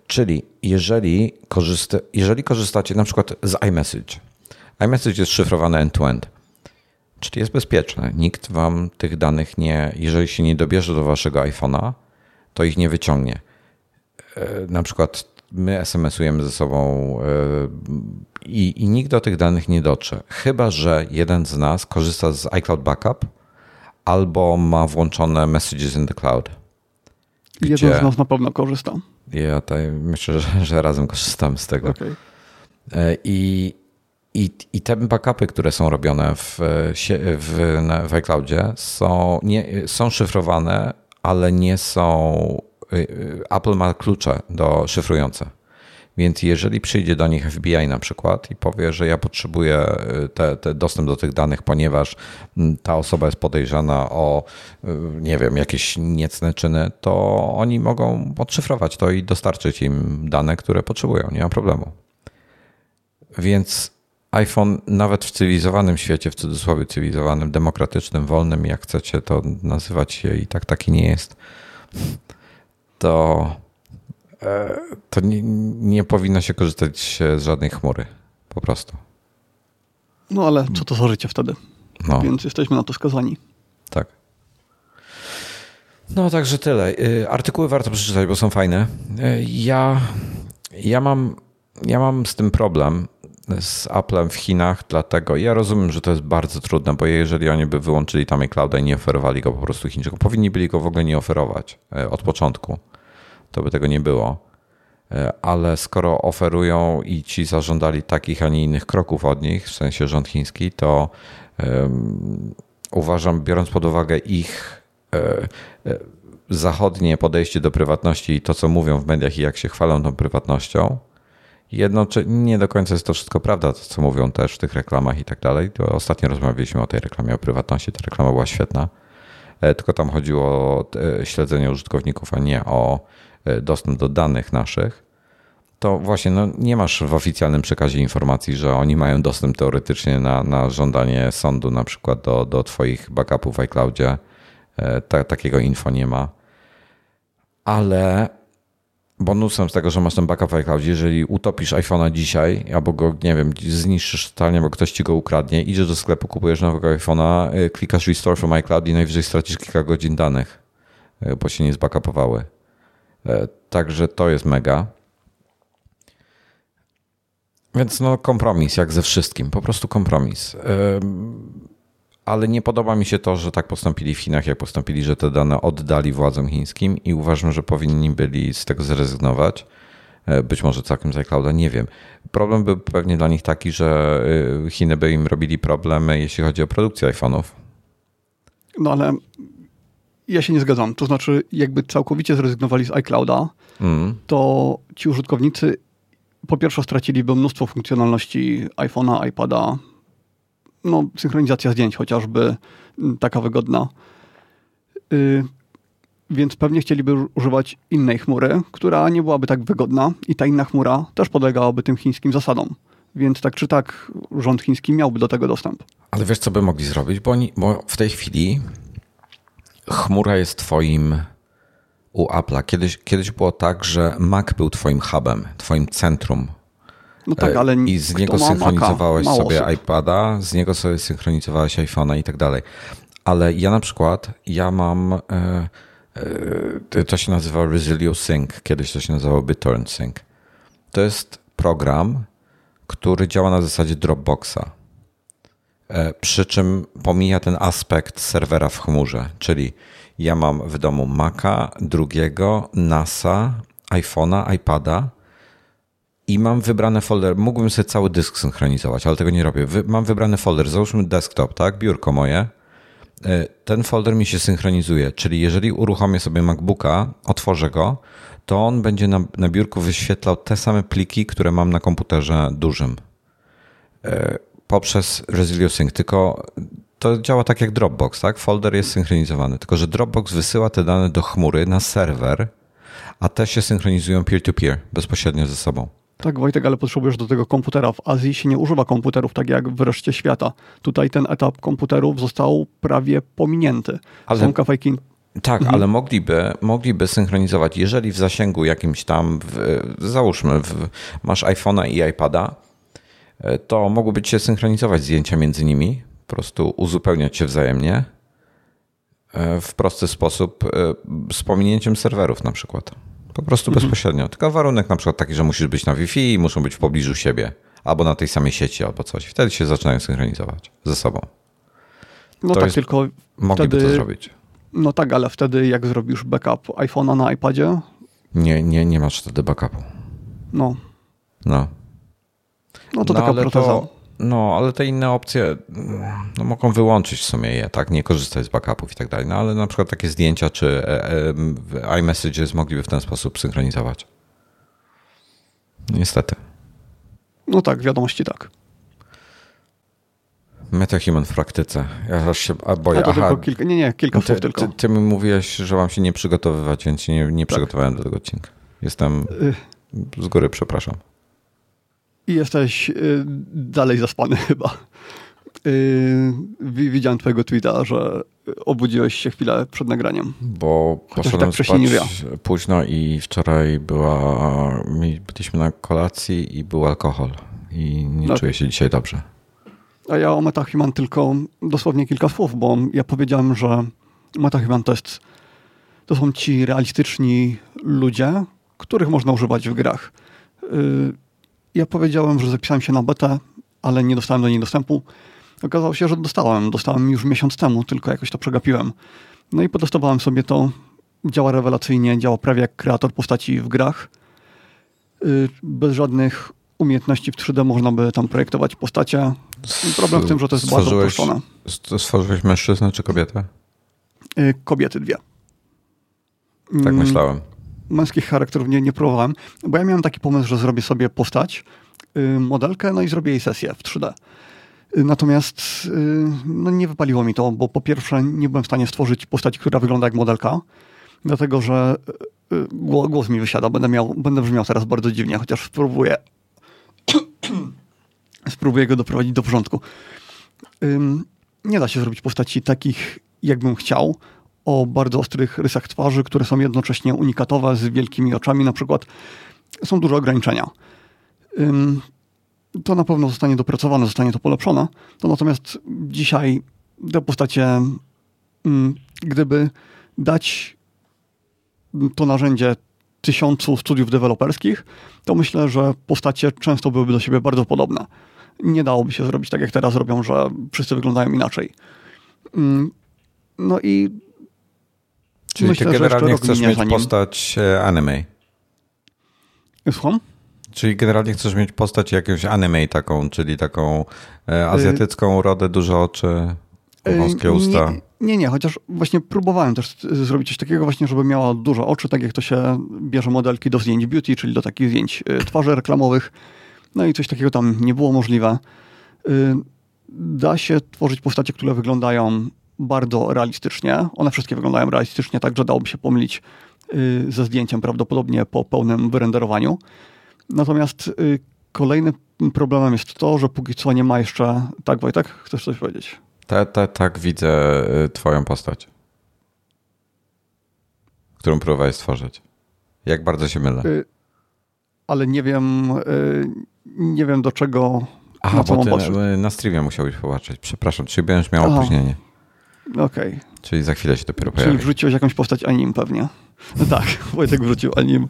Czyli jeżeli, korzysta, jeżeli korzystacie na przykład z iMessage, iMessage jest szyfrowany end-to-end, czyli jest bezpieczne. Nikt wam tych danych nie, jeżeli się nie dobierze do waszego iPhone'a, to ich nie wyciągnie. E, na przykład my SMS-ujemy ze sobą e, i, i nikt do tych danych nie dotrze. Chyba, że jeden z nas korzysta z iCloud Backup albo ma włączone Messages in the Cloud. Gdzie... Jeden z nas na pewno korzysta. Ja tutaj myślę, że, że razem korzystamy z tego. Okay. E, I, i, I te backupy, które są robione w, w, w iCloudzie są, nie, są szyfrowane, ale nie są y, Apple ma klucze do szyfrujące. Więc jeżeli przyjdzie do nich FBI na przykład i powie, że ja potrzebuję y, te, te dostęp do tych danych, ponieważ mm, ta osoba jest podejrzana o, nie wiem, jakieś niecne czyny, to oni mogą odszyfrować to i dostarczyć im dane, które potrzebują. Nie ma problemu. Więc iPhone nawet w cywilizowanym świecie, w cudzysłowie cywilizowanym, demokratycznym, wolnym, jak chcecie to nazywać się i tak taki nie jest to, to nie, nie powinno się korzystać z żadnej chmury. Po prostu. No ale co to za życie wtedy? No. Więc jesteśmy na to skazani. Tak. No także tyle. Y, artykuły warto przeczytać, bo są fajne. Y, ja, ja, mam, ja mam z tym problem z Applem w Chinach, dlatego ja rozumiem, że to jest bardzo trudne, bo jeżeli oni by wyłączyli tam iClouda i nie oferowali go po prostu Chińczykom, powinni byli go w ogóle nie oferować y, od początku to by tego nie było. E, ale skoro oferują i ci zażądali takich, a nie innych kroków od nich, w sensie rząd chiński, to um, uważam, biorąc pod uwagę ich e, e, zachodnie podejście do prywatności i to, co mówią w mediach i jak się chwalą tą prywatnością, jednocześnie nie do końca jest to wszystko prawda, to co mówią też w tych reklamach i tak dalej. Ostatnio rozmawialiśmy o tej reklamie o prywatności, ta reklama była świetna, tylko tam chodziło o śledzenie użytkowników, a nie o dostęp do danych naszych, to właśnie no, nie masz w oficjalnym przekazie informacji, że oni mają dostęp teoretycznie na, na żądanie sądu, na przykład do, do Twoich backupów w iCloudzie. E, ta, takiego info nie ma. Ale bonusem z tego, że masz ten backup w iCloudzie, jeżeli utopisz iPhone'a dzisiaj, albo go, nie wiem, zniszczysz totalnie, bo ktoś ci go ukradnie, idziesz do sklepu, kupujesz nowego iPhone'a, e, klikasz Restore from iCloud i najwyżej stracisz kilka godzin danych, bo się nie zbackupowały. E, także to jest mega. Więc no kompromis, jak ze wszystkim, po prostu kompromis. Ale nie podoba mi się to, że tak postąpili w Chinach, jak postąpili, że te dane oddali władzom chińskim i uważam, że powinni byli z tego zrezygnować. E, być może całkiem z iClouda, nie wiem. Problem był pewnie dla nich taki, że Chiny by im robili problemy, jeśli chodzi o produkcję iPhone'ów. No ale ja się nie zgadzam. To znaczy, jakby całkowicie zrezygnowali z iClouda, mm. to ci użytkownicy po pierwsze straciliby mnóstwo funkcjonalności iPhone'a, iPada, no, synchronizacja zdjęć chociażby taka wygodna. Y, więc pewnie chcieliby używać innej chmury, która nie byłaby tak wygodna i ta inna chmura też podlegałaby tym chińskim zasadom. Więc tak czy tak rząd chiński miałby do tego dostęp. Ale wiesz, co by mogli zrobić? Bo, oni, bo w tej chwili chmura jest twoim u Apple'a. Kiedyś, kiedyś było tak, że Mac był twoim hubem, twoim centrum. No tak, ale I z niego synchronizowałeś sobie osób. iPada, z niego sobie synchronizowałeś iPhone'a i tak dalej. Ale ja na przykład, ja mam, e, e, to się nazywa Resilio Sync, kiedyś to się nazywało BitTorrent Sync. To jest program, który działa na zasadzie Dropboxa. E, przy czym pomija ten aspekt serwera w chmurze, czyli ja mam w domu Maca, drugiego, NASA, iPhone'a, iPada i mam wybrane folder. Mógłbym sobie cały dysk synchronizować, ale tego nie robię. mam wybrany folder, załóżmy desktop, tak, biurko moje. E, ten folder mi się synchronizuje, czyli jeżeli uruchomię sobie MacBooka, otworzę go, to on będzie na, na biurku wyświetlał te same pliki, które mam na komputerze dużym e, poprzez Resilio Sync, tylko to działa tak jak Dropbox, tak? Folder jest synchronizowany, tylko że Dropbox wysyła te dane do chmury na serwer, a te się synchronizują peer-to-peer, bezpośrednio ze sobą. Tak, Wojtek, ale potrzebujesz do tego komputera. W Azji się nie używa komputerów tak jak w reszcie świata. Tutaj ten etap komputerów został prawie pominięty. Ale... Są kafejki tak, mhm. ale mogliby, mogliby synchronizować, jeżeli w zasięgu jakimś tam, w, załóżmy, w, masz iPhone'a i iPada, to mogłyby się synchronizować zdjęcia między nimi, po prostu uzupełniać się wzajemnie e, w prosty sposób e, z pominięciem serwerów na przykład. Po prostu mhm. bezpośrednio. Tylko warunek na przykład taki, że musisz być na Wi-Fi i muszą być w pobliżu siebie, albo na tej samej sieci, albo coś. Wtedy się zaczynają synchronizować ze sobą. No to tak, jest, tylko mogliby wtedy... to zrobić no tak, ale wtedy jak zrobisz backup iPhone'a na iPadzie? Nie, nie, nie masz wtedy backupu. No. No. No to no, taka proteza. To, no, ale te inne opcje no, mogą wyłączyć w sumie je, tak, nie korzystać z backupów i tak dalej. No ale na przykład takie zdjęcia czy e, e, iMessages mogliby w ten sposób synchronizować. Niestety. No tak, wiadomości tak. Metahuman w praktyce. Ja aż się boję. A to Aha, tylko kilka, nie, nie, kilka słów tylko. Ty, ty, mi mówiłeś, że mam się nie przygotowywać, więc się nie, nie tak. przygotowałem do tego odcinka. Jestem z góry, przepraszam. I jesteś y, dalej zaspany chyba. Y, widziałem twojego tweeta, że obudziłeś się chwilę przed nagraniem. Bo Chociaż poszedłem tak spać ja. późno i wczoraj była, byliśmy na kolacji i był alkohol. I nie no. czuję się dzisiaj dobrze. A ja o MetaHuman tylko dosłownie kilka słów, bo ja powiedziałem, że MetaHuman to jest to są ci realistyczni ludzie, których można używać w grach. Ja powiedziałem, że zapisałem się na betę, ale nie dostałem do niej dostępu. Okazało się, że dostałem. Dostałem już miesiąc temu, tylko jakoś to przegapiłem. No i potestowałem sobie to. Działa rewelacyjnie, działa prawie jak kreator postaci w grach. Y, bez żadnych umiejętności w 3D można by tam projektować postacie. Problem w tym, że to jest bardzo uproszczone. Stworzyłeś mężczyznę czy kobietę? Y, kobiety dwie. Tak mm, myślałem. Męskich charakterów nie, nie próbowałem, bo ja miałem taki pomysł, że zrobię sobie postać, y, modelkę, no i zrobię jej sesję w 3D. Y, natomiast no nie wypaliło mi to, bo po pierwsze nie byłem w stanie stworzyć postaci, która wygląda jak modelka, dlatego że głos mi wysiada. Będę, miał, będę brzmiał teraz bardzo dziwnie, chociaż spróbuję spróbuję go doprowadzić do porządku. Nie da się zrobić postaci takich, jakbym chciał, o bardzo ostrych rysach twarzy, które są jednocześnie unikatowe, z wielkimi oczami na przykład. Są duże ograniczenia. To na pewno zostanie dopracowane, zostanie to polepszone. To natomiast dzisiaj te postacie, gdyby dać to narzędzie tysiącu studiów deweloperskich, to myślę, że postacie często byłyby do siebie bardzo podobne. Nie dałoby się zrobić tak, jak teraz robią, że wszyscy wyglądają inaczej. No i Czyli myślę, ty generalnie chcesz mieć postać e, anime. Słucham? Czyli generalnie chcesz mieć postać jakąś anime taką, czyli taką e, azjatycką urodę, duże oczy, wąskie usta. Nie, nie, nie, chociaż właśnie próbowałem też zrobić coś takiego właśnie, żeby miała dużo oczy, tak jak to się bierze modelki do zdjęć beauty, czyli do takich zdjęć y, twarzy reklamowych. No i coś takiego tam nie było możliwe. Y, da się tworzyć postacie, które wyglądają bardzo realistycznie. One wszystkie wyglądają realistycznie, tak że dałoby się pomylić y, ze zdjęciem prawdopodobnie po pełnym wyrenderowaniu. Natomiast y, kolejnym problemem jest to, że póki co nie ma jeszcze... Tak, Wojtek? Chcesz coś powiedzieć? Tak, tak, tak widzę y, twoją postać, którą próbowałeś stworzyć. Jak bardzo się mylę. Ale nie wiem, nie wiem do czego Aha, na bo ty na, na streamie musiałbyś popatrzeć. Przepraszam, czyli będziesz miał Aha. opóźnienie. Okej. Okay. Czyli za chwilę się dopiero pojawi. Czyli wrzuciłeś jakąś postać anim pewnie. No tak, Wojtek wrzucił anim.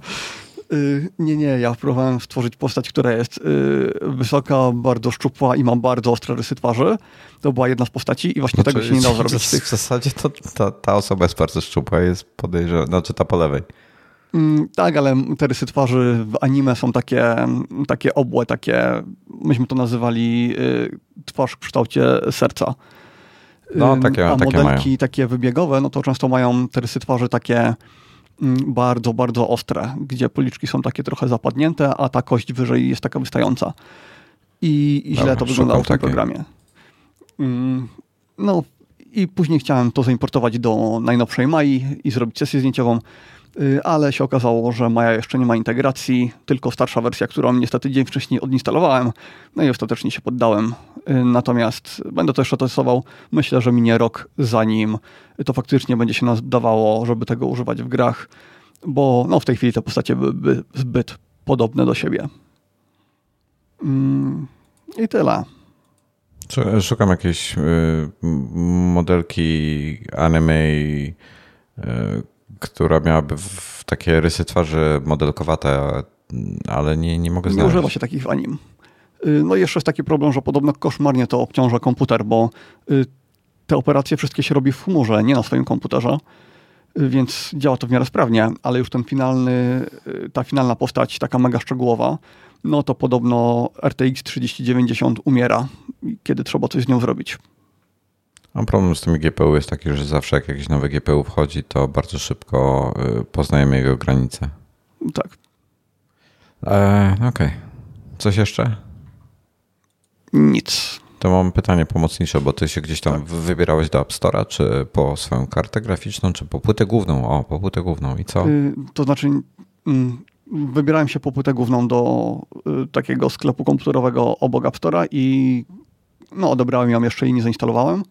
Yy, nie, nie, ja próbowałem stworzyć postać, która jest yy, wysoka, bardzo szczupła i ma bardzo ostre rysy twarzy. To była jedna z postaci i właśnie znaczy, tego się nie dało zrobić. W, w zasadzie to ta, ta osoba jest bardzo szczupła, jest podejrzana, znaczy ta po lewej. Mm, tak, ale te rysy twarzy w anime są takie, takie obłe, takie, myśmy to nazywali y, twarz w kształcie serca. No, takie, A takie modelki mają. takie wybiegowe, no to często mają te rysy twarzy takie mm, bardzo, bardzo ostre, gdzie policzki są takie trochę zapadnięte, a ta kość wyżej jest taka wystająca. I, i źle to wyglądało w tym programie. No i później chciałem to zaimportować do najnowszej Mai i zrobić sesję zdjęciową. Y, ale się okazało, że Maja jeszcze nie ma integracji, tylko starsza wersja, którą niestety dzień wcześniej odinstalowałem, no i ostatecznie się poddałem. Y, natomiast będę to jeszcze testował. Myślę, że minie rok, zanim to faktycznie będzie się nadawało, żeby tego używać w grach, bo no, w tej chwili te postacie były zbyt podobne do siebie. Mm, I tyle. Szukam jakiejś y, modelki anime, która miałaby takie rysy twarzy modelkowate, ale nie, nie mogę znaleźć. Nie używa się takich w anim. Y, no i jeszcze jest taki problem, że podobno koszmarnie to obciąża komputer, bo y, te operacje wszystkie się robi w chmurze, nie na swoim komputerze, y, więc działa to w miarę sprawnie, ale już ten finalny, ta finalna postać, taka mega szczegółowa, no to podobno RTX 3090 umiera, kiedy trzeba coś z nią zrobić. A problem z tymi GPU jest taki, że zawsze jak jakiś nowy GPU wchodzi, to bardzo szybko y, poznajemy jego granice. Tak. E, Okej. Okay. Coś jeszcze? Nic. To mam pytanie pomocnicze, bo ty się gdzieś tam tak. wybierałeś do App Store'a, czy po swoją kartę graficzną, czy po płytę główną? O, po płytę główną. I co? Yy, to znaczy, yy, wybierałem się po płytę główną do yy, takiego sklepu komputerowego obok App Store'a i no, odebrałem ją jeszcze i nie zainstalowałem.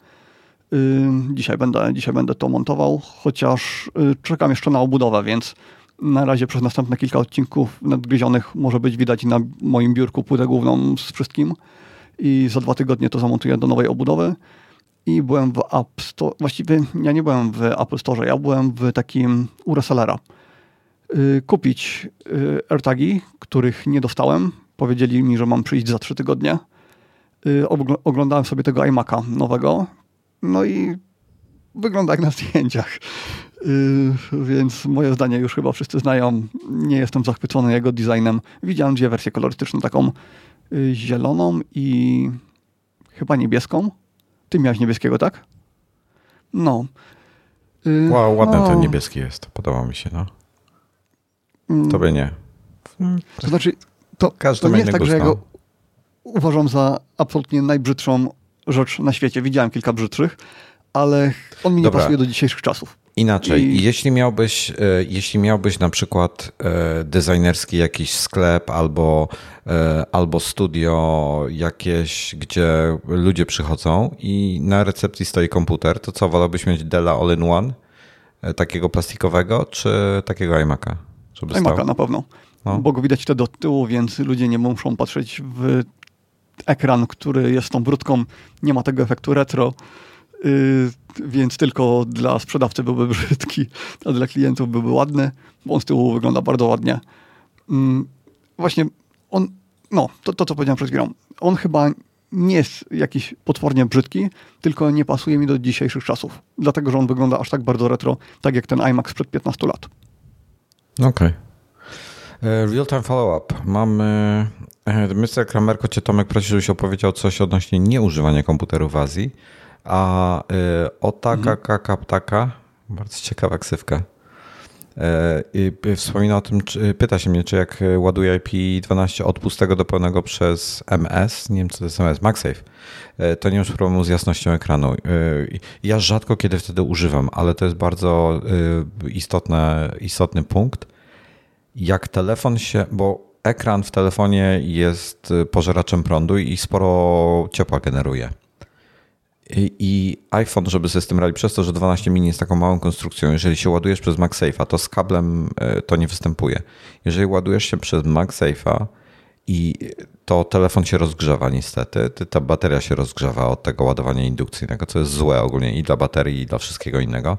Dzisiaj będę, dzisiaj będę to montował, chociaż y, czekam jeszcze na obudowę, więc na razie przez następne kilka odcinków nadgryzionych może być widać na moim biurku płytę główną z wszystkim i za dwa tygodnie to zamontuję do nowej obudowy. I byłem w App Store, właściwie ja nie byłem w Apple Store, ja byłem w takim u resellera. Y, kupić y, AirTagi, których nie dostałem. Powiedzieli mi, że mam przyjść za trzy tygodnie. Oglądałem sobie tego iMac'a nowego, no i wygląda jak na zdjęciach. Yy, więc moje zdanie już chyba wszyscy znają. Nie jestem zachwycony jego designem. Widziałem dwie wersje kolorystyczne, taką yy, zieloną i chyba niebieską. Ty miałeś niebieskiego, tak? No. Yy, wow, ładny no. ten niebieski jest. Podoba mi się, no. Mm. Tobie nie. To znaczy, to, to nie jest tak, że ja go uważam za absolutnie najbrzydszą rzecz na świecie. Widziałem kilka brzydszych, ale on mi nie pasuje do dzisiejszych czasów. Inaczej, I... jeśli, miałbyś, e, jeśli miałbyś na przykład e, designerski jakiś sklep albo, e, albo studio jakieś, gdzie ludzie przychodzą i na recepcji stoi komputer, to co, wolałbyś mieć Della All-in-One, takiego plastikowego, czy takiego iMac'a? iMac'a na pewno, no. bo go widać te do tyłu, więc ludzie nie muszą patrzeć w ekran, który jest tą brudką, nie ma tego efektu retro, yy, więc tylko dla sprzedawcy byłby brzydki, a dla klientów byłby ładny, bo on z tyłu wygląda bardzo ładnie. Yy, właśnie on, no, to, to co powiedziałem przed chwilą, on chyba nie jest jakiś potwornie brzydki, tylko nie pasuje mi do dzisiejszych czasów. Dlatego, że on wygląda aż tak bardzo retro, tak jak ten iMac sprzed 15 lat. Okej. Okay. E, real-time follow-up. Mamy. E, Mr. Kramerko cię Tomek prosił, żebyś opowiedział coś odnośnie nieużywania komputerów w Azji. A y, Otaka mhm. Kaka Ptaka, bardzo ciekawa ksywka, Wspomina o tym, czy, pyta się mnie, czy jak ładuję IP12 od pustego do pełnego przez MS, nie wiem co to jest MS, MagSafe, to nie masz problemu z jasnością ekranu. Ja rzadko kiedy wtedy używam, ale to jest bardzo istotne, istotny punkt. Jak telefon się, bo ekran w telefonie jest pożeraczem prądu i sporo ciepła generuje. I iPhone, żeby sobie z tym radzić, przez to, że 12 mini jest taką małą konstrukcją, jeżeli się ładujesz przez MagSafe'a, to z kablem e, to nie występuje. Jeżeli ładujesz się przez MagSafe'a i to telefon się rozgrzewa niestety, ta bateria się rozgrzewa od tego ładowania indukcyjnego, co jest złe ogólnie i dla baterii, i dla wszystkiego innego,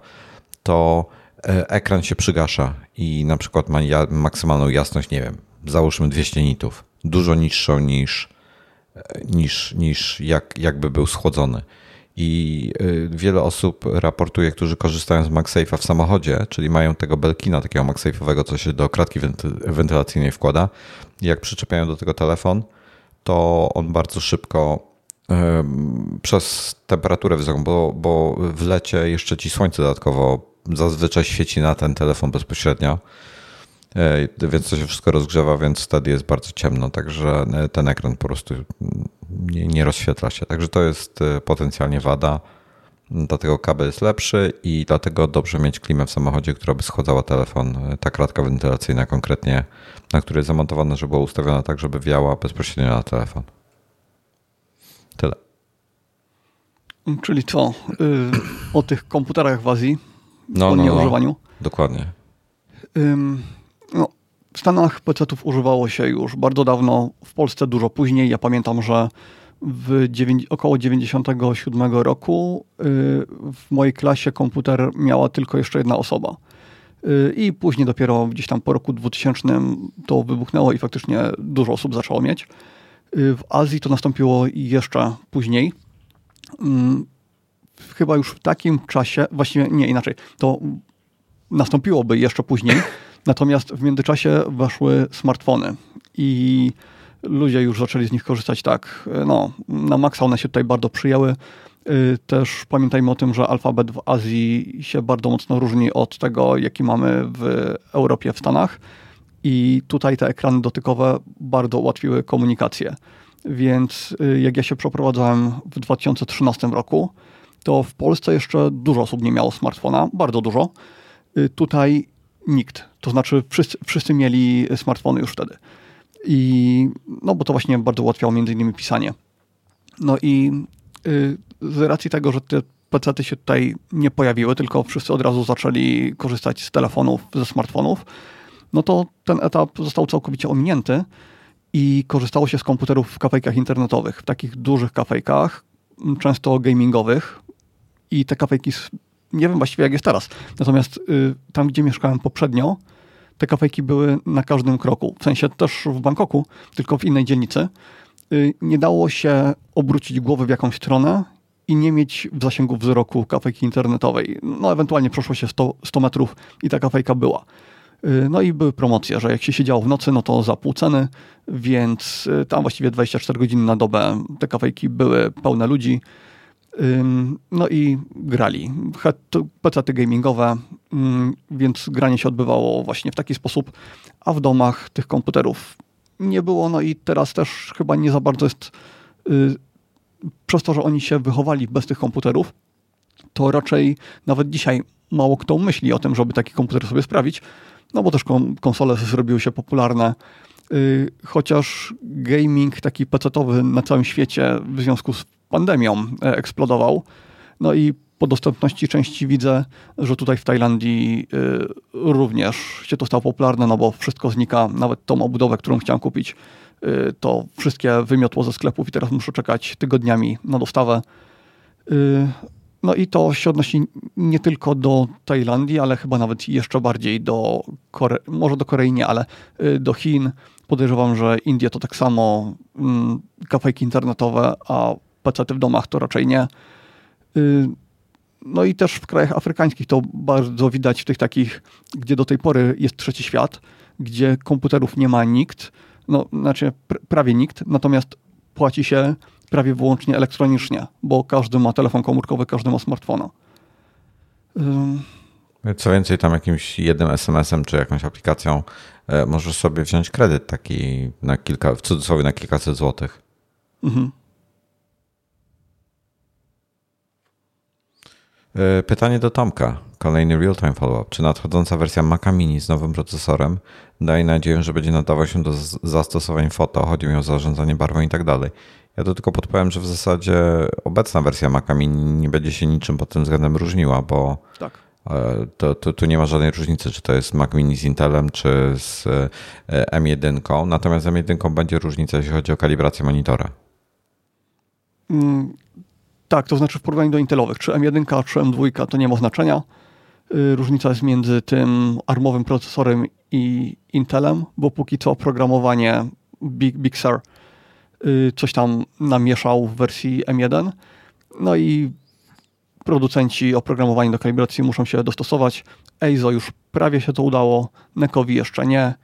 to e, ekran się przygasza i na przykład ma maksymalną jasność, nie wiem, załóżmy 200 nitów, dużo niższą niż, e, niż, niż jak, jakby był schłodzony. I y, wiele osób raportuje, którzy korzystają z MagSafe'a w samochodzie, czyli mają tego belkina takiego MagSafe'owego, co się do kratki wentylacyjnej wkłada. I jak przyczepiają do tego telefon, to on bardzo szybko przez temperaturę wysoką, bo, bo w lecie jeszcze ci słońce dodatkowo zazwyczaj świeci na ten telefon bezpośrednio, e, więc to się wszystko rozgrzewa, więc wtedy jest bardzo ciemno, także e, ten ekran po prostu nie, nie rozświetla się. Także to jest e, potencjalnie wada. Dlatego kabel jest lepszy i dlatego dobrze mieć klimę w samochodzie, która by schładzała telefon. E, ta kratka wentylacyjna konkretnie, na której jest zamontowana, żeby była ustawiona tak, żeby wiała bezpośrednio na telefon. Tyle. Czyli co? Yy, o tych komputerach w Azji, no, o no, nieużywaniu? No, dokładnie. no, w Stanach PC-ów używało się już bardzo dawno, w Polsce dużo później. Ja pamiętam, że w około 97 roku y, w mojej klasie komputer miała tylko jeszcze jedna osoba. Y, I później dopiero gdzieś tam po roku 2000 to wybuchnęło i faktycznie dużo osób zaczęło mieć. Y, w Azji to nastąpiło jeszcze później. Mm, chyba już w takim czasie, właściwie nie inaczej, to nastąpiłoby jeszcze później, Natomiast w międzyczasie weszły smartfony i ludzie już zaczęli z nich korzystać tak, no, na maksa one się tutaj bardzo przyjęły. Y, też pamiętajmy o tym, że alfabet w Azji się bardzo mocno różni od tego, jaki mamy w Europie, w Stanach. I tutaj te ekrany dotykowe bardzo ułatwiły komunikację. Więc y, jak ja się przeprowadzałem w 2013 roku, to w Polsce jeszcze dużo osób nie miało smartfona, bardzo dużo. Y, tutaj nikt. To znaczy wszyscy, wszyscy mieli smartfony już wtedy. I, no bo to właśnie bardzo ułatwiało między innymi pisanie. No i y, z racji tego, że te pecety się tutaj nie pojawiły, tylko wszyscy od razu zaczęli korzystać z telefonów, ze smartfonów, no to ten etap został całkowicie ominięty i korzystało się z komputerów w kafejkach internetowych, w takich dużych kafejkach, często gamingowych i te kafejki nie wiem właściwie jak jest teraz. Natomiast y, tam, gdzie mieszkałem poprzednio, te kafejki były na każdym kroku. W sensie też w Bangkoku, tylko w innej dzielnicy. Y, nie dało się obrócić głowy w jakąś stronę i nie mieć w zasięgu wzroku kafejki internetowej. No ewentualnie przeszło się 100, 100 metrów i ta kafejka była. Y, no i były promocje, że jak się siedziało w nocy, no to za pół ceny, więc y, tam właściwie 24 godziny na dobę te kafejki były pełne ludzi. No i grali. Pecety gamingowe, więc granie się odbywało właśnie w taki sposób, a w domach tych komputerów nie było. No i teraz też chyba nie za bardzo jest y, przez to, że oni się wychowali bez tych komputerów, to raczej nawet dzisiaj mało kto myśli o tym, żeby taki komputer sobie sprawić, no bo też konsole zrobiły się popularne, y, chociaż gaming taki pecetowy na całym świecie w związku z pandemią e, eksplodował. No i po dostępności części widzę, że tutaj w Tajlandii e, również się to stało popularne, no bo wszystko znika, nawet tą obudowę, którą chciałem kupić, e, to wszystkie wymiotło ze sklepów i teraz muszę czekać tygodniami na dostawę. No i to się odnosi nie tylko do Tajlandii, ale chyba nawet jeszcze bardziej do Korei, może do Korei nie, ale do Chin. Podejrzewam, że Indie to tak samo mm, kafejki internetowe, a pecety w domach to raczej nie. Y, no i też w krajach afrykańskich to bardzo widać w tych takich, gdzie do tej pory jest trzeci świat, gdzie komputerów nie ma nikt, no znaczy pr prawie nikt, natomiast płaci się prawie wyłącznie elektronicznie, bo każdy ma telefon komórkowy, każdy ma smartfona. Co więcej, tam jakimś jednym SMS-em czy jakąś aplikacją możesz sobie wziąć kredyt taki na kilka, w cudzysłowie na kilkaset złotych. Mhm. Pytanie do Tomka. Kolejny real-time follow-up. Czy nadchodząca wersja Maca Mini z nowym procesorem daje nadzieję, że będzie nadawał się do zastosowań foto, chodzi mi o zarządzanie barwą i tak dalej. Ja to tylko podpowiem, że w zasadzie obecna wersja Maca Mini nie będzie się niczym pod tym względem różniła, bo tak. E, to, to, tu nie ma żadnej różnicy, czy to jest Mac Mini z Intelem, czy z e, M1. Natomiast z M1 będzie różnica, jeśli chodzi o kalibrację monitora. Tak, to znaczy w porównaniu do Intelowych, czy M1, czy M2 to nie ma znaczenia. Y, różnica jest między tym armowym procesorem i Intelem, bo póki co oprogramowanie Big, Big Sur y, coś tam namieszał w wersji M1. No i producenci oprogramowania do kalibracji muszą się dostosować. EIZO już prawie się to udało, NECowi jeszcze nie,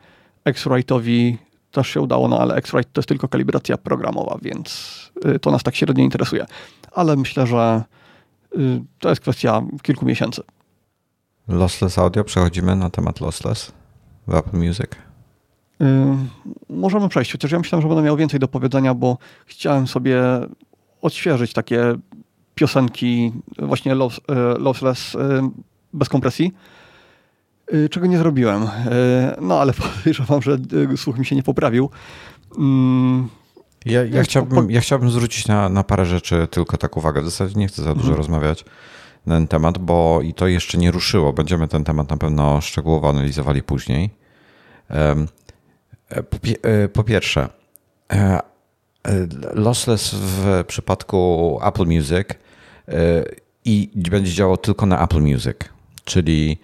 X-Rite'owi też się udało, no ale X-Rite to jest tylko kalibracja programowa, więc y, to nas tak średnio interesuje. Ale myślę, że to jest kwestia kilku miesięcy. Lossless audio, przechodzimy na temat lossless w Apple Music. Yy, możemy przejść, chociaż ja myślałem, że będę miał więcej do powiedzenia, bo chciałem sobie odświeżyć takie piosenki właśnie loss, yy, lossless bez kompresji, czego nie zrobiłem. Yy, no ale podejrzewam, że yy, słuch mi się nie poprawił. Mm, ja, ja, chciałbym, ja chciałbym zwrócić na, na parę rzeczy tylko tak uwagę. W zasadzie nie chcę za dużo mhm. rozmawiać na ten temat, bo i to jeszcze nie ruszyło. Będziemy ten temat na pewno szczegółowo analizowali później. E, po, e, po pierwsze, e, lossless w przypadku Apple Music i będzie działał tylko na Apple Music, czyli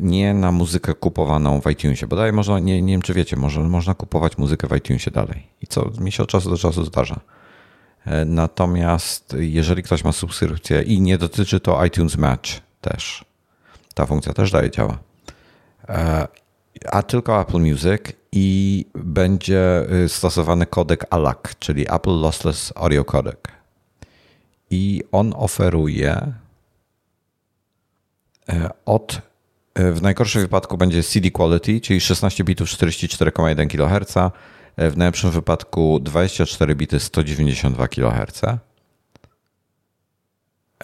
nie na muzykę kupowaną w iTunesie. Bodaj można, nie, nie wiem czy wiecie, może, można kupować muzykę w iTunesie dalej. I co mi się od czasu do czasu zdarza. E, natomiast jeżeli ktoś ma subskrypcję i nie dotyczy to iTunes Match też, ta funkcja też daje działa. E, a tylko Apple Music i będzie y, stosowany kodek ALAC, czyli Apple Lossless Audio Codec. I on oferuje e, od w najgorszym wypadku będzie CD Quality, czyli 16 bitów 44,1 kHz, E, w najlepszym wypadku 24 bity 192 kHz.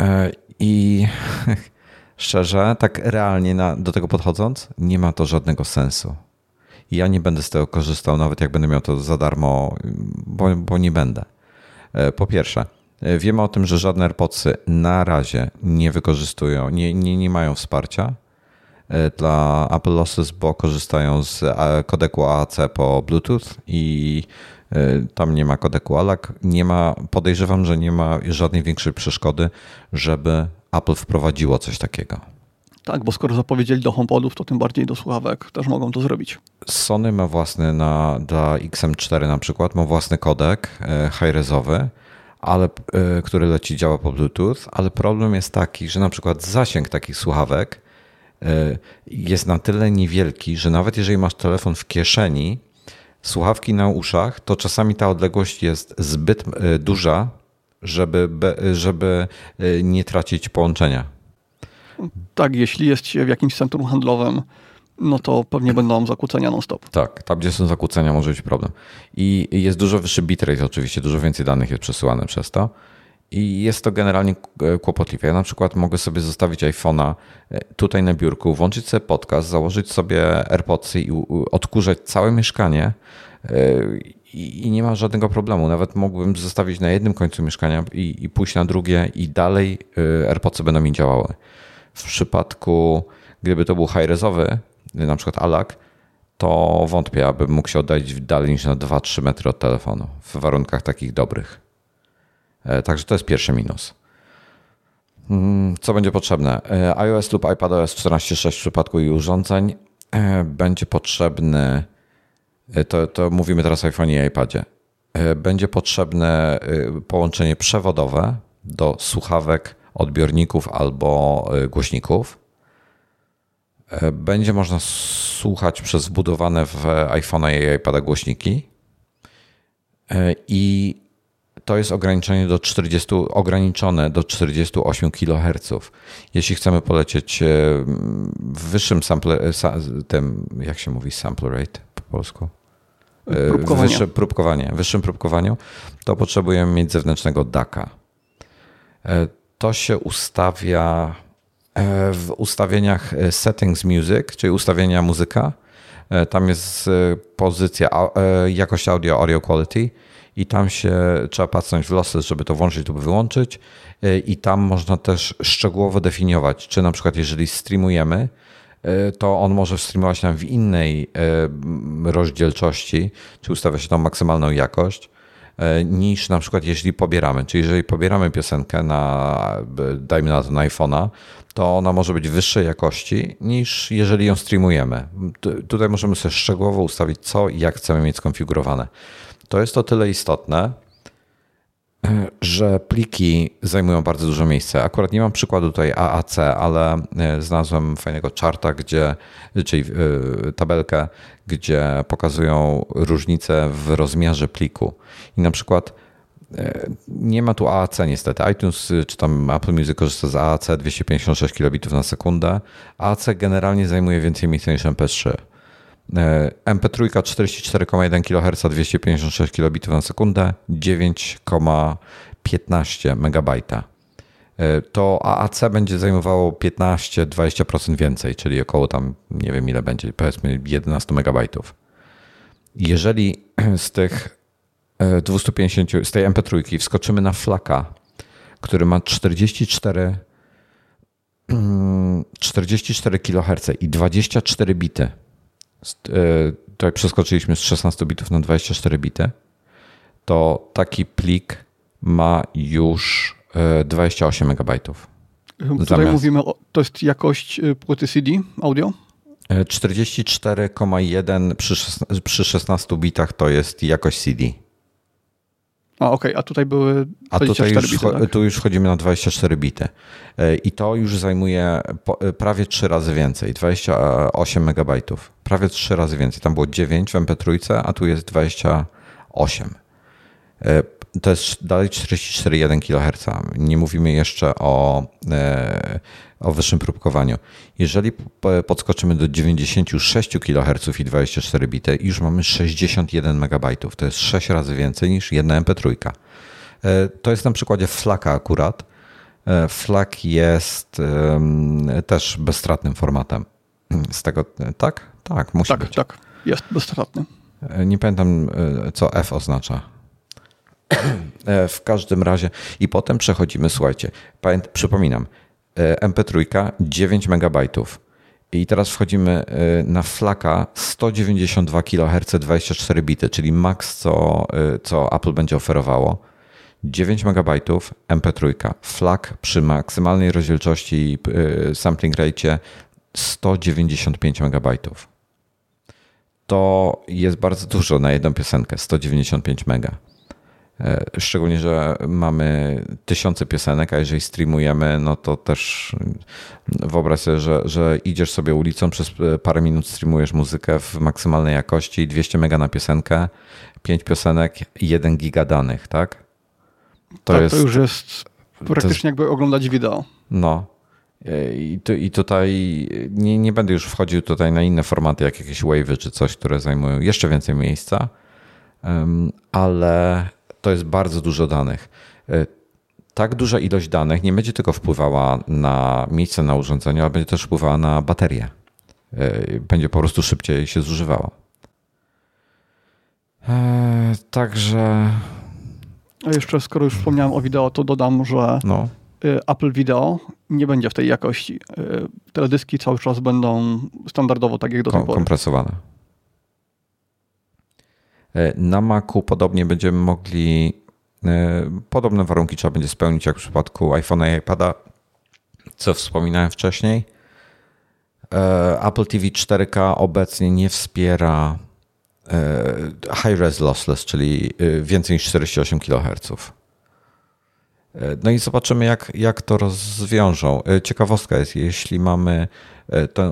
E, I szczerze, tak realnie na, do tego podchodząc, nie ma to żadnego sensu. Ja nie będę z tego korzystał, nawet jak będę miał to za darmo, bo, bo nie będę. E, po pierwsze, wiemy o tym, że żadne AirPodsy na razie nie wykorzystują, nie, nie, nie mają wsparcia E, dla Apple Losses, bo korzystają z e, kodeku AAC po Bluetooth i e, tam nie ma kodeku ALAC. Nie ma, podejrzewam, że nie ma żadnej większej przeszkody, żeby Apple wprowadziło coś takiego. Tak, bo skoro zapowiedzieli do HomePodów, to tym bardziej do słuchawek też mogą to zrobić. Sony ma własny na, dla XM4 na przykład, ma własny kodek high-resowy, ale, który leci działa po Bluetooth, ale problem jest taki, że na przykład zasięg takich słuchawek E, jest na tyle niewielki, że nawet jeżeli masz telefon w kieszeni, słuchawki na uszach, to czasami ta odległość jest zbyt e, duża, żeby, żeby e, nie tracić połączenia. Tak, jeśli jest się w jakimś centrum handlowym, no to pewnie będą zakłócenia non-stop. Tak, tam gdzie są zakłócenia może być problem. I jest dużo wyższy bitrate oczywiście, dużo więcej danych jest przesyłane przez to. I jest to generalnie e, kłopotliwe. Ja na przykład mogę sobie zostawić iPhone'a e, tutaj na biurku, włączyć sobie podcast, założyć sobie AirPodsy i odkurzać całe mieszkanie e, i nie ma żadnego problemu. Nawet mógłbym zostawić na jednym końcu mieszkania i, i pójść na drugie i dalej AirPodsy będą mi działały. W przypadku, gdyby to był high-resowy, na przykład ALAC, to wątpię, abym mógł się oddalić dalej niż na 2-3 metry od telefonu w warunkach takich dobrych. E, także to jest pierwszy minus. Mm, co będzie potrzebne? E, iOS lub iPadOS 14.6 w przypadku urządzeń e, będzie potrzebny, to, to mówimy teraz o iPhone i iPadzie, będzie potrzebne połączenie przewodowe do słuchawek, odbiorników albo głośników. Będzie można słuchać przez wbudowane w iPhone'a i iPada głośniki i to jest ograniczenie do 40, ograniczone do 48 kHz. Jeśli chcemy polecieć w wyższym sample, tym, jak się mówi sample rate po polsku? Próbkowanie. Wyższe próbkowanie, wyższym próbkowaniu, to potrzebujemy mieć zewnętrznego DACA. To się ustawia w ustawieniach settings music, czyli ustawienia muzyka. Tam jest pozycja jakość audio, audio quality i tam się trzeba patrzeć w lossless, żeby to włączyć lub wyłączyć i tam można też szczegółowo definiować, czy na przykład jeżeli streamujemy, to on może streamować nam w innej rozdzielczości, czy ustawia się tam maksymalną jakość, niż na przykład jeśli pobieramy. Czyli jeżeli pobieramy piosenkę na, dajmy na to na iPhone'a, to ona może być wyższej jakości niż jeżeli ją streamujemy. Tutaj możemy sobie szczegółowo ustawić, co i jak chcemy mieć skonfigurowane. To jest to tyle istotne, że pliki zajmują bardzo dużo miejsca. Akurat nie mam przykładu tutaj AAC, ale znalazłem fajnego charta, gdzie, czyli tabelkę, gdzie pokazują różnice w rozmiarze pliku. I na przykład nie ma tu AAC niestety. iTunes czy tam Apple Music korzysta z AAC 256 kilobitów na sekundę. AAC generalnie zajmuje więcej miejsca niż MP3. MP3 44,1 kHz 256 kilobitów na sekundę 9,15 MB. To AAC będzie zajmowało 15-20% więcej, czyli około tam nie wiem ile będzie, powiedzmy 11 MB. Jeżeli z tych 250, z tej MP3 wskoczymy na flaka, który ma 44 44 kHz i 24 bity. Tutaj przeskoczyliśmy z 16 bitów na 24 bity. To taki plik ma już 28 MB. Tutaj Zamiast... mówimy, o, to jest jakość płyty CD audio? 44,1 przy, przy 16 bitach to jest jakość CD. A okej, okay. a tutaj były 24 A tutaj już, bity, tak? tu już wchodzimy na 24 bity. I to już zajmuje prawie 3 razy więcej, 28 MB. Prawie 3 razy więcej. Tam było 9 w MP3, a tu jest 28. To jest dalej 44,1 kHz. Nie mówimy jeszcze o, o wyższym próbkowaniu. Jeżeli podskoczymy do 96 kHz i 24 bity, już mamy 61 MB. To jest 6 razy więcej niż jedna MP3. To jest na przykładzie Flaka akurat. Flak jest też bezstratnym formatem. Z tego, tak? Tak, musi tak, być. Tak, jest bezstratny. Nie pamiętam, co F oznacza. W każdym razie i potem przechodzimy, słuchajcie, przypominam, MP3 9 MB. I teraz wchodzimy na flaka 192 kHz 24 bity, czyli max, co, co Apple będzie oferowało. 9 MB MP3. Flak przy maksymalnej rozdzielczości sampling rate 195 MB. To jest bardzo dużo na jedną piosenkę, 195 MB. Szczególnie, że mamy tysiące piosenek, a jeżeli streamujemy, no to też wyobraź sobie, że, że idziesz sobie ulicą, przez parę minut streamujesz muzykę w maksymalnej jakości, 200 mega na piosenkę, 5 piosenek, 1 giga danych, tak? To, tak, jest, to już jest praktycznie jest, jakby oglądać wideo. No. I, tu, I tutaj nie, nie będę już wchodził tutaj na inne formaty, jak jakieś wave'y czy coś, które zajmują jeszcze więcej miejsca, ale to jest bardzo dużo danych. E, tak duża ilość danych nie będzie tylko wpływała na miejsce na urządzeniu, ale będzie też wpływała na baterię. E, będzie po prostu szybciej się zużywało. E, także. A jeszcze, skoro już wspomniałem o wideo, to dodam, że no. Apple Video nie będzie w tej jakości. Teledyski cały czas będą standardowo tak jak do tej pory. Kompresowane. Na Macu podobnie będziemy mogli, e, podobne warunki trzeba będzie spełnić jak w przypadku iPhone'a i iPada, co wspominałem wcześniej. E, Apple TV 4K obecnie nie wspiera e, high-res lossless, czyli więcej niż 48 kHz. No i zobaczymy, jak, jak to rozwiążą. Ciekawostka jest, jeśli mamy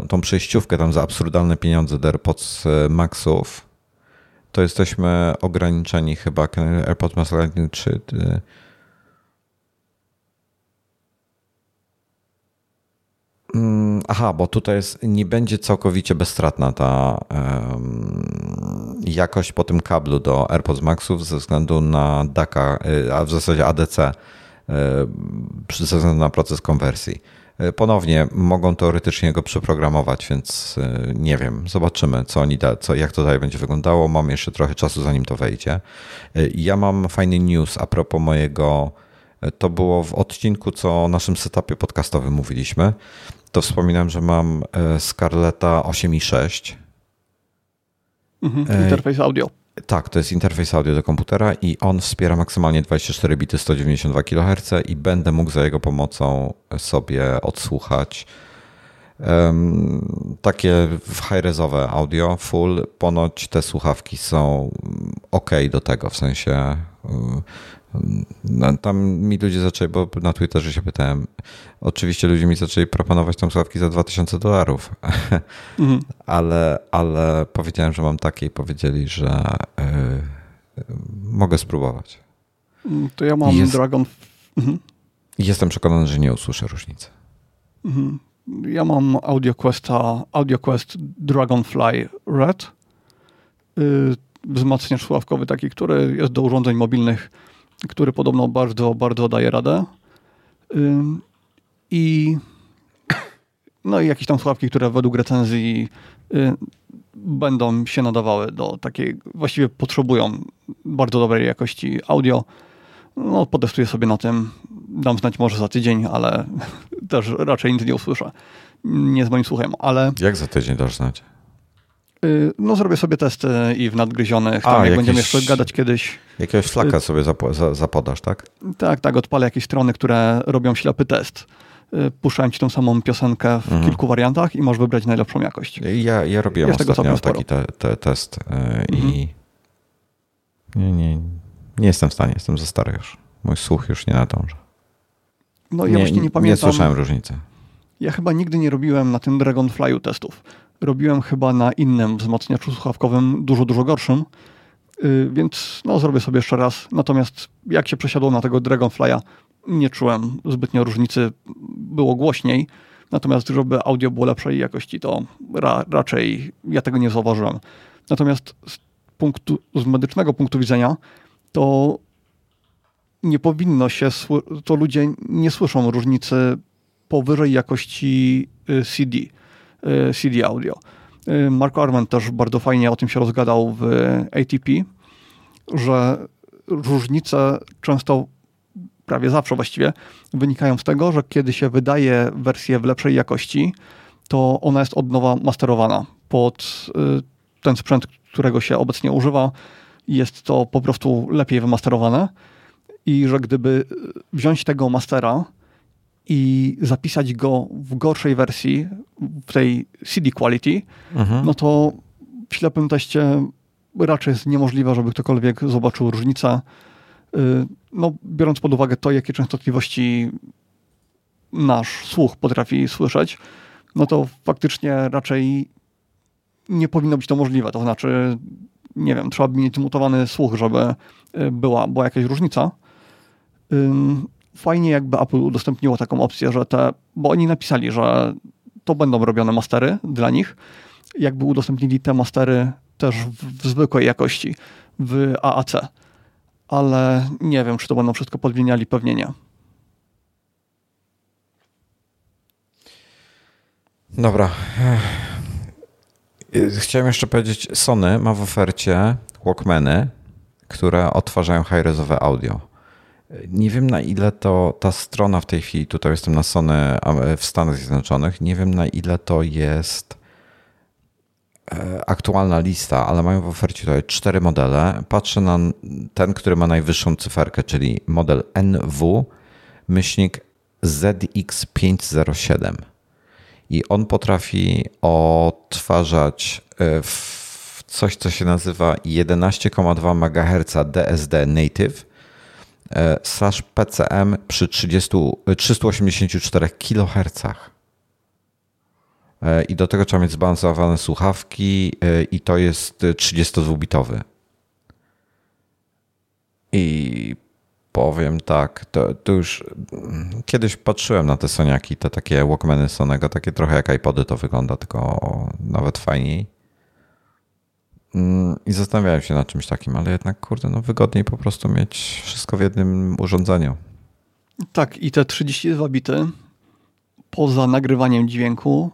tą, przejściówkę tam za absurdalne pieniądze AirPods Maxów, to jesteśmy ograniczeni chyba. AirPods Max Lightning 3 Mm, aha, bo tutaj jest, nie będzie całkowicie bezstratna ta um, jakość po tym kablu do AirPods Maxów ze względu na DACA, y, a w zasadzie ADC, ze względu na proces konwersji. Y, ponownie mogą teoretycznie go przeprogramować, więc y, nie wiem, zobaczymy, co oni da, co, jak to dalej będzie wyglądało. Mam jeszcze trochę czasu, zanim to wejdzie. Ja mam fajny news a propos mojego. To było w odcinku, co o naszym setupie podcastowym mówiliśmy to wspominam, że mam e, Scarletta 8.6. Mhm, interfejs audio. Tak, to jest interfejs audio do komputera i on wspiera maksymalnie 24 bity 192 kHz i będę mógł za jego pomocą sobie odsłuchać um, takie high-resowe audio full. Ponoć te słuchawki są ok do tego, w sensie no, tam mi ludzie zaczęli, bo na Twitterze się pytałem, oczywiście ludzie mi zaczęli proponować tam słuchawki za 2000 dolarów, mhm. ale, ale powiedziałem, że mam takie i powiedzieli, że y, mogę spróbować. To ja mam Jest, Dragon... Mhm. Jestem przekonany, że nie usłyszę różnicy. Mhm. Ja mam AudioQuesta, AudioQuest Dragonfly Red, y, wzmacniacz słuchawkowy taki, który jest do urządzeń mobilnych który podobno bardzo, bardzo daje radę. I no i jakieś tam słuchawki, które według recenzji y, będą się nadawały do takiej, właściwie potrzebują bardzo dobrej jakości audio. No, potestuję sobie na tym, dam znać może za tydzień, ale też raczej nic nie usłyszę. Nie z moim słuchem, ale... Jak za tydzień dasz znać? Y, no zrobię sobie testy i w nadgryzionych, tam A, jak jakieś, będziemy jeszcze gadać kiedyś. Jakiegoś flaka y, sobie zapodasz, tak? Tak, tak, odpalę jakieś strony, które robią ślepy test. Y, puszczałem ci tą samą piosenkę w mhm. kilku wariantach i możesz wybrać najlepszą jakość. Ja, ja robiłem Jest ostatnio taki te, te test mhm. i nie, nie, nie jestem w stanie, jestem za stary już. Mój słuch już nie nadąża. No ja nie, właśnie nie pamiętam. Nie słyszałem różnicy. Ja chyba nigdy nie robiłem na tym Dragonfly'u testów robiłem chyba na innym wzmacniaczu słuchawkowym, dużo, dużo gorszym, y, więc no, zrobię sobie jeszcze raz. Natomiast jak się przesiadło na tego Dragonfly'a, nie czułem zbytnio różnicy, było głośniej. Natomiast żeby audio było lepszej jakości, to ra, raczej ja tego nie zauważyłem. Natomiast z, punktu, z medycznego punktu widzenia, to nie powinno się, to ludzie nie słyszą różnicy powyżej jakości y, CD. Y, CD audio. Y, Mark Arman też bardzo fajnie o tym się rozgadał w ATP, że różnice często, prawie zawsze właściwie, wynikają z tego, że kiedy się wydaje wersję w lepszej jakości, to ona jest od nowa masterowana pod y, ten sprzęt, którego się obecnie używa. Jest to po prostu lepiej wymasterowane i że gdyby wziąć tego mastera i zapisać go w gorszej wersji, w tej CD quality, mhm. no to w ślepym teście raczej jest niemożliwe, żeby ktokolwiek zobaczył różnicę. Y, no, biorąc pod uwagę to, jakie częstotliwości nasz słuch potrafi słyszeć, no to faktycznie raczej nie powinno być to możliwe. To znaczy, nie wiem, trzeba by mieć mutowany słuch, żeby y, była, była jakaś różnica fajnie jakby Apple udostępniło taką opcję, że te, bo oni napisali, że to będą robione mastery dla nich, jakby udostępnili te mastery też w, w zwykłej jakości, w AAC. Ale nie wiem, czy to będą wszystko podmieniali, pewnie nie. Dobra. Chciałem jeszcze powiedzieć, Sony ma w ofercie Walkmany, które odtwarzają high-resowe audio. Nie wiem na ile to ta strona w tej chwili, tutaj jestem na Sony w Stanach Zjednoczonych, nie wiem na ile to jest e, aktualna lista, ale mają w ofercie tutaj cztery modele. Patrzę na ten, który ma najwyższą cyferkę, czyli model NW myślnik ZX507. I on potrafi odtwarzać e, coś, co się nazywa 11,2 MHz DSD Native slash PCM przy 30, 384 kHz. I do tego trzeba mieć zbalansowane słuchawki e, i to jest 32-bitowy I powiem tak, to, to, już kiedyś patrzyłem na te Soniaki, te takie Walkmany Sonego, takie trochę jak iPody to wygląda, tylko nawet fajniej. Mm, I zastanawiałem się nad czymś takim, ale jednak, kurde, no wygodniej po prostu mieć wszystko w jednym urządzeniu. Tak, i te 32 bity poza nagrywaniem dźwięku,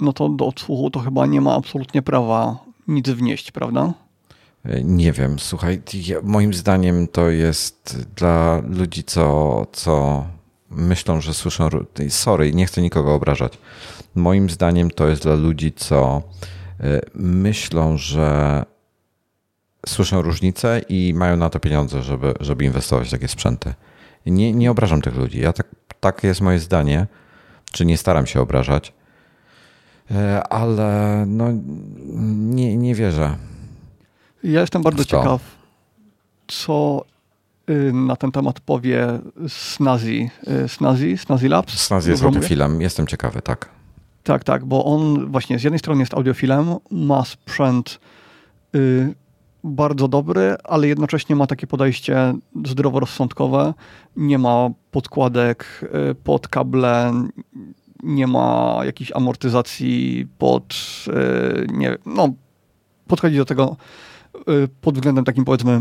no to do odsłuchu to chyba nie ma absolutnie prawa nic wnieść, prawda? Nie wiem, słuchaj, moim zdaniem to jest dla ludzi, co, co myślą, że słyszą. Sorry, nie chcę nikogo obrażać. Moim zdaniem to jest dla ludzi, co e, myślą, że słyszą różnicę i mają na to pieniądze, żeby, żeby inwestować w takie sprzęty. Nie, nie obrażam tych ludzi. Ja tak, tak jest moje zdanie, czy nie staram się obrażać, e, ale no, nie, nie wierzę. Ja jestem bardzo ciekaw, co y, na ten temat powie Snazi. Y, Snazi? Snazi Labs? Snazi jest audiofilem, jestem ciekawy, tak. Tak, tak, bo on właśnie z jednej strony jest audiofilem, ma sprzęt y, bardzo dobry, ale jednocześnie ma takie podejście zdroworozsądkowe. Nie ma podkładek y, pod kable, nie ma jakiejś amortyzacji pod, y, nie no, podchodzi do tego y, pod względem takim powiedzmy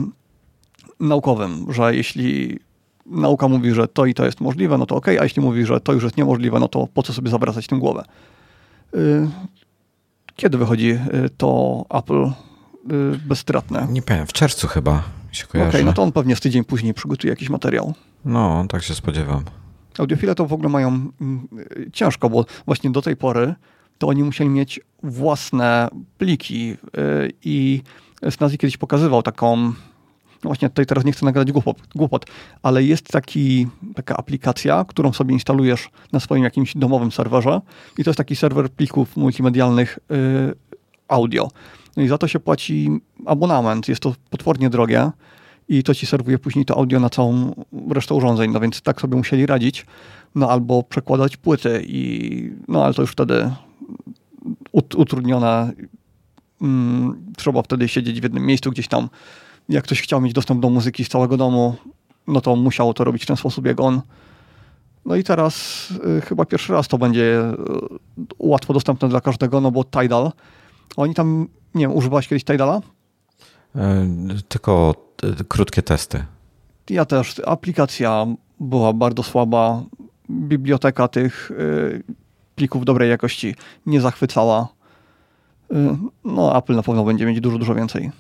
naukowym, że jeśli nauka mówi, że to i to jest możliwe, no to ok, a jeśli mówi, że to już jest niemożliwe, no to po co sobie zawracać tym głowę. Kiedy wychodzi to Apple Y, bezstratne. Nie powiem, w czerwcu chyba się kojarzy. Okej, okay, no to on pewnie z tydzień później przygotuje jakiś materiał. No, tak się spodziewam. Audiofile to w ogóle mają mm, ciężko, bo właśnie do tej pory to oni musieli mieć własne pliki y, i Snazi kiedyś pokazywał taką, no właśnie tutaj teraz nie chcę nagadać głupot, głupot, ale jest taki, taka aplikacja, którą sobie instalujesz na swoim jakimś domowym serwerze i to jest taki serwer plików multimedialnych y, audio. No i za to się płaci abonament. Jest to potwornie drogie i to ci serwuje później to audio na całą resztę urządzeń. No więc tak sobie musieli radzić. No albo przekładać płyty i no ale to już wtedy ut utrudnione. Mm, trzeba wtedy siedzieć w jednym miejscu gdzieś tam. Jak ktoś chciał mieć dostęp do muzyki z całego domu, no to musiało to robić w ten sposób jak on. No i teraz y, chyba pierwszy raz to będzie y, łatwo dostępne dla każdego, no bo Tidal, oni tam nie wiem, używałeś kiedyś Tidala? E, tylko e, krótkie testy. Ja też. Aplikacja była bardzo słaba. Biblioteka tych e, plików dobrej jakości nie zachwycała. No, Apple na pewno będzie mieć dużo, dużo więcej.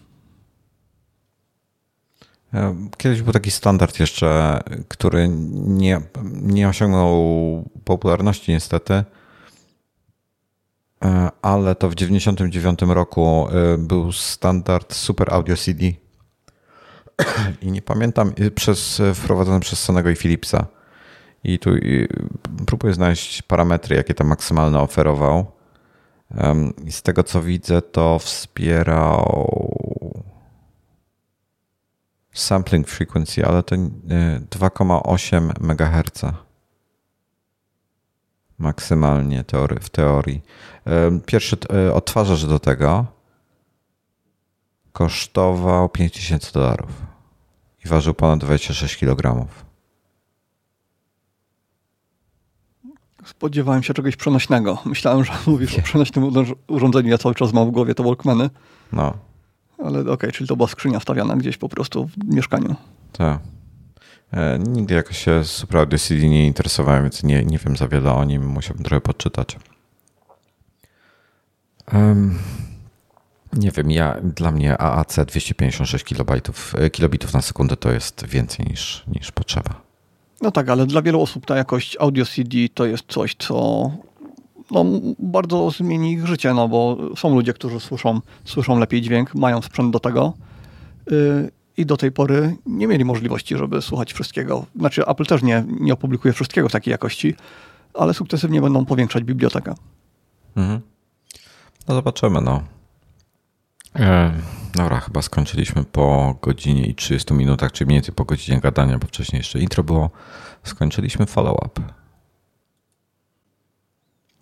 Kiedyś był taki standard jeszcze, który nie, nie osiągnął popularności niestety, E, ale to w 1999 roku e, był standard Super Audio CD. I nie pamiętam, przez, wprowadzony przez Sonego i Philipsa. I tu próbuję znaleźć parametry, jakie tam maksymalne oferował. I z tego co widzę, to wspierał sampling frequency, ale to 2,8 e, MHz maksymalnie teory, w teorii. Pierwszy e, odtwarzacz do tego kosztował 5000 dolarów i ważył ponad 26 kg. Spodziewałem się czegoś przenośnego. Myślałem, że mówisz Nie. o przenośnym urządzeniu. Ja cały czas mam w głowie te Walkmany. No. Ale okej, okay, czyli to była skrzynia wstawiana gdzieś po prostu w mieszkaniu. Tak. E, nigdy jakoś się Super Audio CD nie interesowałem, więc nie, nie wiem za wiele o nim. Musiałbym trochę podczytać. Um, nie wiem, ja, dla mnie AAC 256 kilobajtów, e, kilobitów na sekundę to jest więcej niż, niż potrzeba. No tak, ale dla wielu osób ta jakość audio CD to jest coś, co no, bardzo zmieni ich życie, no bo są ludzie, którzy słyszą, słyszą lepiej dźwięk, mają sprzęt do tego. Y, i do tej pory nie mieli możliwości, żeby słuchać wszystkiego. Znaczy, Apple też nie, nie opublikuje wszystkiego w takiej jakości, ale sukcesywnie będą powiększać bibliotekę. Mhm. No zobaczymy, no. E, dobra, chyba skończyliśmy po godzinie i 30 minutach, czyli mniej więcej po godzinie gadania, bo wcześniej jeszcze intro było. Skończyliśmy follow-up.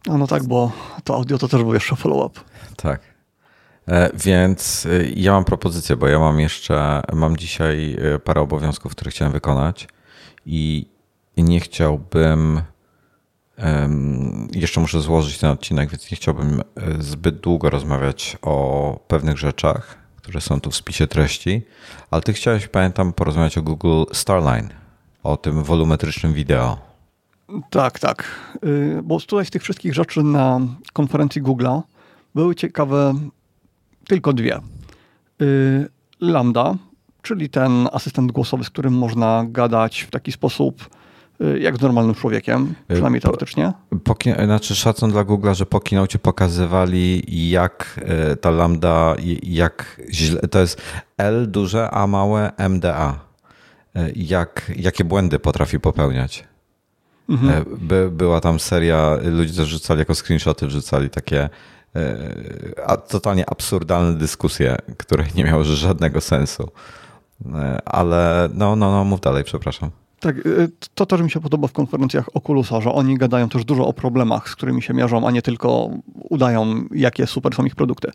No tak, bo to audio to też był jeszcze follow-up. Tak. E, więc e, ja mam propozycję, bo ja mam jeszcze, mam dzisiaj e, parę obowiązków, które chciałem wykonać i nie chciałbym, jeszcze muszę złożyć ten odcinek, więc nie chciałbym zbyt długo rozmawiać o pewnych rzeczach, które są tu w spisie treści, ale ty chciałeś, pamiętam, porozmawiać o Google Starline, o tym wolumetrycznym wideo. Tak, tak. Y, bo tutaj z tych wszystkich rzeczy na konferencji Google'a były ciekawe tylko dwie. Y, Lambda, czyli ten asystent głosowy, z którym można gadać w taki sposób, y, jak z normalnym człowiekiem, przynajmniej teoretycznie. Po, znaczy szacun dla Google, że po keynote pokazywali jak ta lambda, jak źle, to jest L duże, A małe, MDA. Jak, jakie błędy potrafi popełniać. Mhm. By, była tam seria, ludzie też rzucali jako screenshoty, wrzucali takie a, totalnie absurdalne dyskusje, które nie miały żadnego sensu. E, ale no, no, no, mów dalej, przepraszam. Tak, e, to też mi się podoba w konferencjach Oculusa, że oni gadają też dużo o problemach, z którymi się mierzą, a nie tylko udają, jakie super są ich produkty.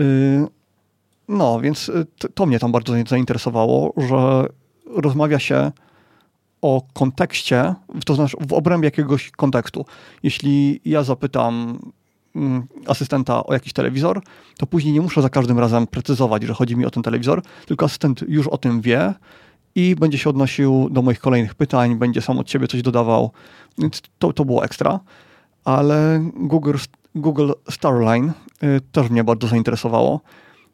E, no, więc to mnie tam bardzo zainteresowało, że rozmawia się o kontekście, to znaczy w obrębie jakiegoś kontekstu. Jeśli ja zapytam Mm, asystenta o jakiś telewizor, to później nie muszę za każdym razem precyzować, że chodzi mi o ten telewizor, tylko asystent już o tym wie i będzie się odnosił do moich kolejnych pytań, będzie sam od siebie coś dodawał. Więc to, to było ekstra. Ale Google, Google Starline y, też mnie bardzo zainteresowało.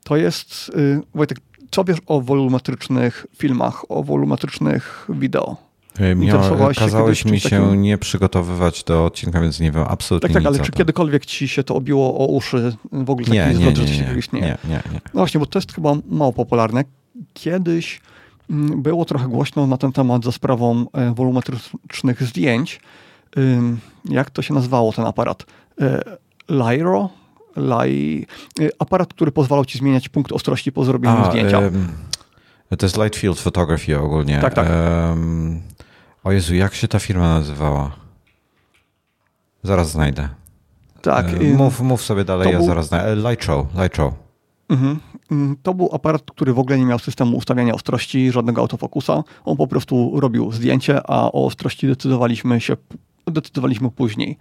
To jest, y, Wojtek, co wiesz o wolumetrycznych filmach, o wolumetrycznych wideo? Miał, kazałeś mi się takim... nie przygotowywać do odcinka, więc nie wiem absolutnie Tak, tak, ale czy kiedykolwiek ci się to obiło o uszy w ogóle nie, taki nie, zwrot, nie, nie, nie, nie, nie, nie. No właśnie, bo to jest chyba mało popularne. Kiedyś mm, było trochę głośno na ten temat za sprawą e, wolumetrycznych zdjęć. Jak to się nazywało ten aparat? E, Lyro? E, aparat, który pozwalał ci zmieniać punkt ostrości po zrobieniu A, zdjęcia. to jest Light Field Photography ogólnie. Tak, tak. O Jezu, jak się ta firma nazywała? Zaraz znajdę. Tak. E, mów, mów sobie dalej, ja był... zaraz znajdę. E, Light Show, Light Show. Mhm. Mm, to był aparat, który w ogóle nie miał systemu ustawiania ostrości, żadnego autofokusa. On po prostu robił zdjęcie, a o ostrości decydowaliśmy się decydowaliśmy później.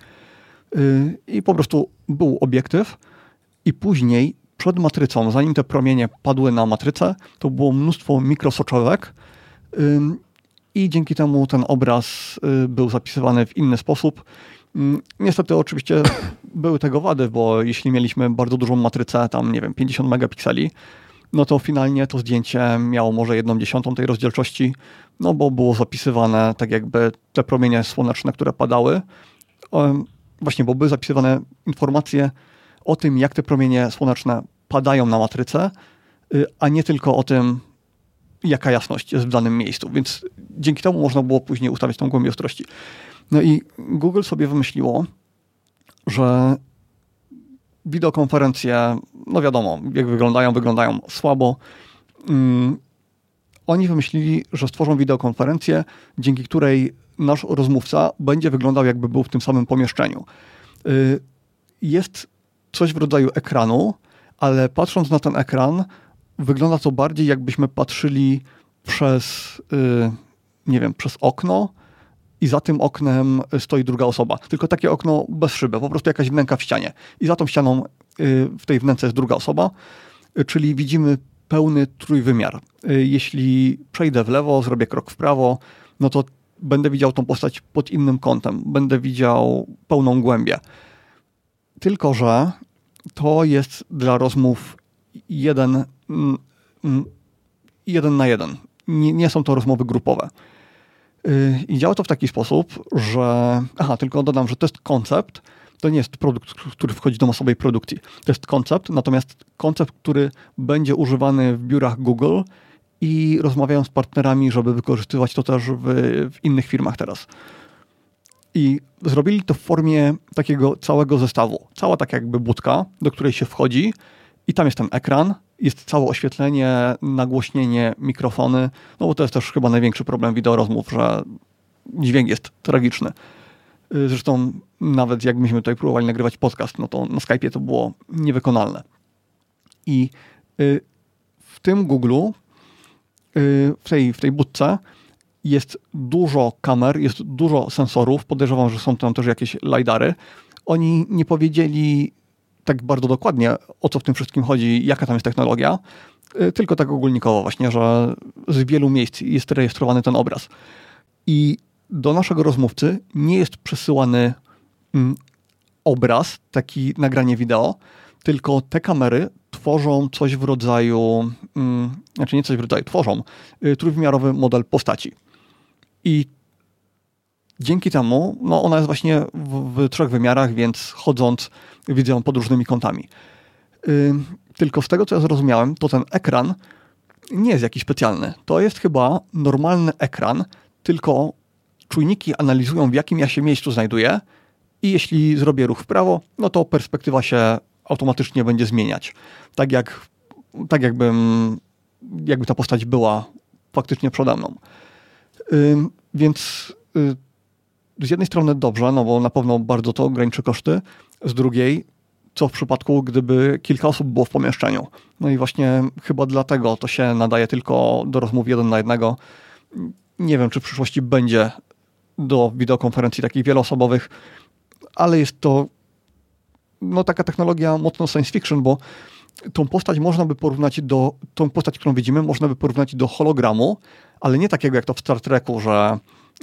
Y, I po prostu był obiektyw i później przed matrycą, zanim te promienie padły na matrycę, to było mnóstwo mikrosoczewek i dzięki temu ten obraz y, był zapisywany w inny sposób. Mm, niestety oczywiście były tego wady, bo jeśli mieliśmy bardzo dużą matrycę, tam nie wiem, 50 megapikseli, no to finalnie to zdjęcie miało może jedną dziesiątą tej rozdzielczości, no bo było zapisywane tak jakby te promienie słoneczne, które padały, właśnie, bo były zapisywane informacje o tym, jak te promienie słoneczne padają na matrycę, y, a nie tylko o tym, jaka jasność jest w danym miejscu, więc dzięki temu można było później ustawiać tą głębię ostrości. No i Google sobie wymyśliło, że wideokonferencje, no wiadomo, jak wyglądają, wyglądają słabo. Um, oni wymyślili, że stworzą wideokonferencję, dzięki której nasz rozmówca będzie wyglądał, jakby był w tym samym pomieszczeniu. Y, jest coś w rodzaju ekranu, ale patrząc na ten ekran, wygląda to bardziej jakbyśmy patrzyli przez, yy, nie wiem, przez okno i za tym oknem stoi druga osoba. Tylko takie okno bez szyby, po prostu jakaś wnęka w ścianie. I za tą ścianą yy, w tej wnęce jest druga osoba, yy, czyli widzimy pełny trójwymiar. Y, jeśli przejdę w lewo, zrobię krok w prawo, no to będę widział tą postać pod innym kątem, będę widział pełną głębię. Tylko, że to jest dla rozmów jeden jeden na jeden. Nie, nie są to rozmowy grupowe. Y, I działa to w taki sposób, że. Aha, tylko dodam, że to jest koncept. To nie jest produkt, który wchodzi do masowej produkcji. To jest koncept, natomiast koncept, który będzie używany w biurach Google i rozmawiają z partnerami, żeby wykorzystywać to też w, w innych firmach teraz. I zrobili to w formie takiego całego zestawu. Cała tak jakby budka, do której się wchodzi i tam jest ten ekran, jest całe oświetlenie, nagłośnienie, mikrofony, no bo to jest też chyba największy problem wideorozmów, że dźwięk jest tragiczny. Y, zresztą nawet jak myśmy tutaj próbowali nagrywać podcast, no to na Skype'ie to było niewykonalne. I w tym Google, w tej, w tej budce jest dużo kamer, jest dużo sensorów. Podejrzewam, że są tam też jakieś LiDAry. Oni nie powiedzieli tak bardzo dokładnie, o co w tym wszystkim chodzi, jaka tam jest technologia, y, tylko tak ogólnikowo właśnie, że z wielu miejsc jest rejestrowany ten obraz. I do naszego rozmówcy nie jest przesyłany mm, obraz, taki nagranie wideo, tylko te kamery tworzą coś w rodzaju, mm, znaczy nie coś w rodzaju, tworzą y, trójwymiarowy model postaci. I dzięki temu, no ona jest właśnie w, w trzech wymiarach, więc chodząc widzę ją pod różnymi kątami. Yy, tylko z tego, co ja zrozumiałem, to ten ekran nie jest jakiś specjalny. To jest chyba normalny ekran, tylko czujniki analizują, w jakim ja się miejscu znajduję i jeśli zrobię ruch w prawo, no to perspektywa się automatycznie będzie zmieniać. Tak jak tak jakbym, jakby ta postać była faktycznie przede mną. Yy, więc yy, z jednej strony dobrze, no bo na pewno bardzo to ograniczy koszty, z drugiej, co w przypadku, gdyby kilka osób było w pomieszczeniu. No i właśnie chyba dlatego to się nadaje tylko do rozmów jeden na jednego. Nie wiem, czy w przyszłości będzie do wideokonferencji takich wieloosobowych, ale jest to no, taka technologia mocno science fiction, bo tą postać można by porównać do, tą postać, którą widzimy, można by porównać do hologramu, ale nie takiego jak to w Star Treku, że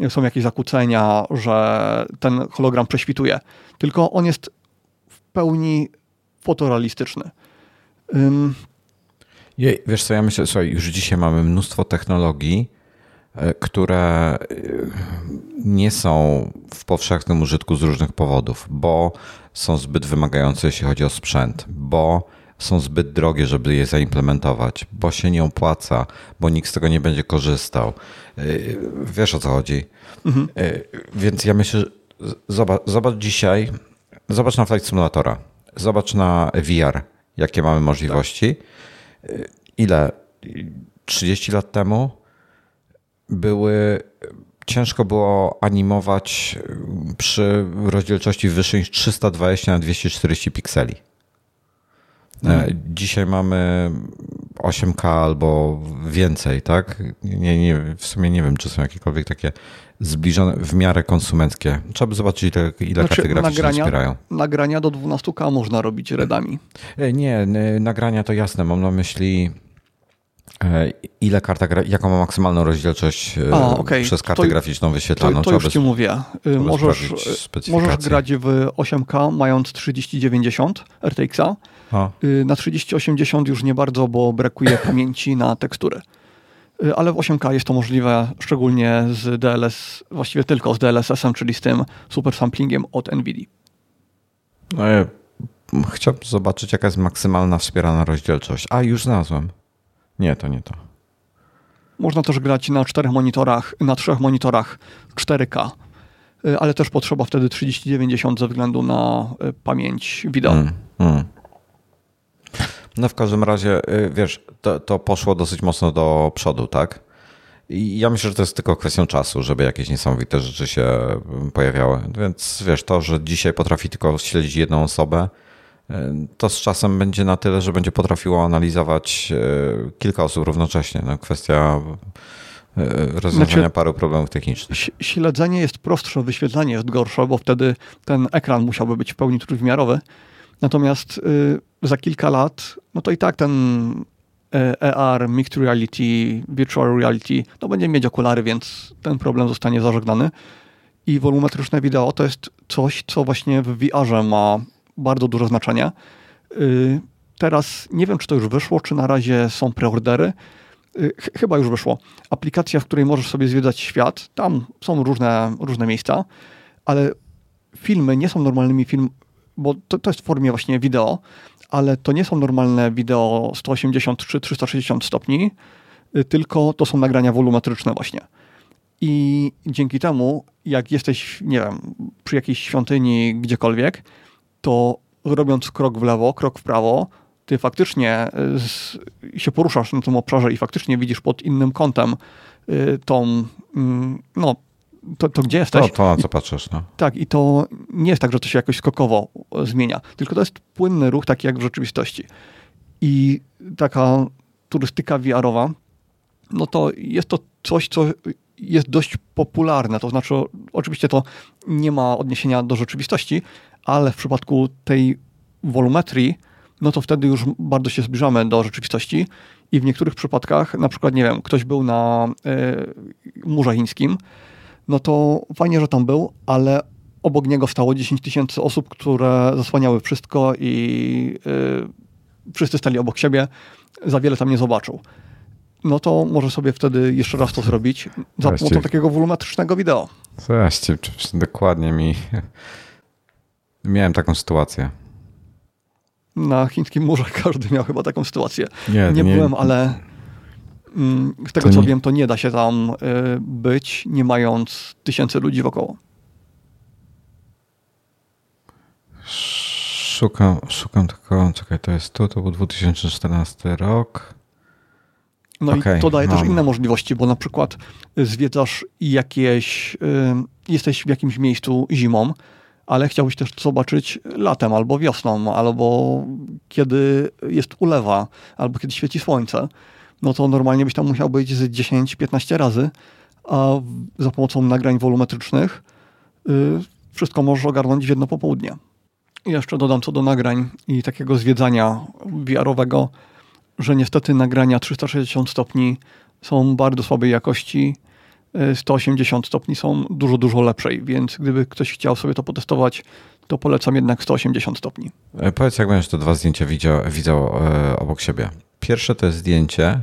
są jakieś zakłócenia, że ten hologram prześwituje, tylko on jest w pełni fotorealistyczny. Um, Jej, wiesz co, ja myślę, słuchaj, już dzisiaj mamy mnóstwo technologii, e, które e, nie są w powszechnym użytku z różnych powodów, bo są zbyt wymagające, jeśli chodzi o sprzęt, bo są zbyt drogie, żeby je zaimplementować, bo się nie opłaca, bo nikt z tego nie będzie korzystał. Y, wiesz o co chodzi. Mhm. Y, więc ja myślę, że zobacz, zobacz dzisiaj, zobacz na Flight Simulatora, zobacz na VR, jakie mamy możliwości. Tak. Ile? 30 lat temu były ciężko było animować przy rozdzielczości wyższej niż 320 na 240 pikseli. Mhm. Dzisiaj mamy 8K albo więcej, tak? Nie, nie, w sumie nie wiem, czy są jakiekolwiek takie zbliżone w miarę konsumenckie. Trzeba by zobaczyć, ile, ile znaczy, karty graficzne nagrania, wspierają. Nagrania do 12K można robić redami. E, nie, nagrania to jasne. Mam na myśli e, ile karta, jaką ma maksymalną rozdzielczość A, okay. przez kartę to, graficzną wyświetlaną. To, to już ci mówię. Możesz, możesz grać w 8K mając 3090 RTX-a a. Y, na 3080 już nie bardzo, bo brakuje pamięci na tekstury. Y, ale w 8K jest to możliwe, szczególnie z DLS, właściwie tylko z DLSS-em, czyli z tym super samplingiem od NVIDIA. No ja chciałbym zobaczyć, jaka jest maksymalna wspierana rozdzielczość. A, już znalazłem. Nie, to nie to. Można też grać na czterech monitorach, na trzech monitorach 4K, y, ale też potrzeba wtedy 3090 ze względu na pamięć wideo. Mm, mm. No w każdym razie, y, wiesz, to, to poszło dosyć mocno do przodu, tak? I ja myślę, że to jest tylko kwestią czasu, żeby jakieś niesamowite rzeczy się pojawiały. Więc wiesz, to, że dzisiaj potrafi tylko śledzić jedną osobę, to z czasem będzie na tyle, że będzie potrafiło analizować y, kilka osób równocześnie. No, kwestia rozwiązania znaczy, paru problemów technicznych. Śledzenie jest prostsze, wyświetlanie jest gorsze, bo wtedy ten ekran musiałby być w pełni trójwymiarowy. Natomiast za kilka lat, no to i tak ten AR, e Mixed Reality, Virtual Reality, no będzie mieć okulary, więc ten problem zostanie zażegnany. I wolumetryczne wideo to jest coś, co właśnie w VR-ze ma bardzo duże znaczenie. Y, teraz nie wiem, czy to już wyszło, czy na razie są preordery. Y, chyba już wyszło. Aplikacja, w której możesz sobie zwiedzać świat. Tam są różne, różne miejsca, ale filmy nie są normalnymi film, bo to, to jest w formie właśnie wideo, ale to nie są normalne wideo 180 czy 360 stopni, y, tylko to są nagrania wolumetryczne właśnie. I dzięki temu, jak jesteś, nie wiem, przy jakiejś świątyni gdziekolwiek, to robiąc krok w lewo, krok w prawo, ty faktycznie y, z, się poruszasz na tym obszarze i faktycznie widzisz pod innym kątem y, tą, mm, no, to, to gdzie jesteś. To, to na co patrzysz. No. Tak, i to nie jest tak, że to się jakoś skokowo zmienia, tylko to jest płynny ruch, taki jak w rzeczywistości. i taka turystyka VR-owa, no to jest to coś, co jest dość popularne. To znaczy, oczywiście to nie ma odniesienia do rzeczywistości, ale w przypadku tej wolumetrii, no to wtedy już bardzo się zbliżamy do rzeczywistości i w niektórych przypadkach, na przykład, nie wiem, ktoś był na y, Murze Chińskim, no to fajnie, że tam był, ale obok niego stało 10 tysięcy osób, które zasłaniały wszystko i y, wszyscy stali obok siebie, za wiele tam nie zobaczył. No to może sobie wtedy jeszcze raz to zrobić za pomocą takiego wolumetrycznego wideo. Zaście, dokładnie mi... Miałem taką sytuację. Na chińskim murze każdy miał chyba taką sytuację. Nie, nie, nie byłem, ale mm, z tego co nie... wiem, to nie da się tam y, być, nie mając tysięcy ludzi wokoło. Szukam, szukam tylko, czekaj, to jest tu, to był 2014 rok. No okay, i to daje mam. też inne możliwości, bo na przykład zwiedzasz jakieś, y, jesteś w jakimś miejscu zimą, ale chciałbyś też zobaczyć latem albo wiosną, albo kiedy jest ulewa, albo kiedy świeci słońce, no to normalnie byś tam musiał być z 10-15 razy, a za pomocą nagrań wolumetrycznych y, wszystko możesz ogarnąć w jedno popołudnie. I jeszcze dodam co do nagrań i takiego zwiedzania VR-owego, że niestety nagrania 360 stopni są bardzo słabej jakości. 180 e, stopni są dużo, dużo lepszej, więc gdyby ktoś chciał sobie to potestować, to polecam jednak 180 stopni. E, powiedz, jak będziesz te dwa zdjęcia widział, widział e, obok siebie. Pierwsze to jest zdjęcie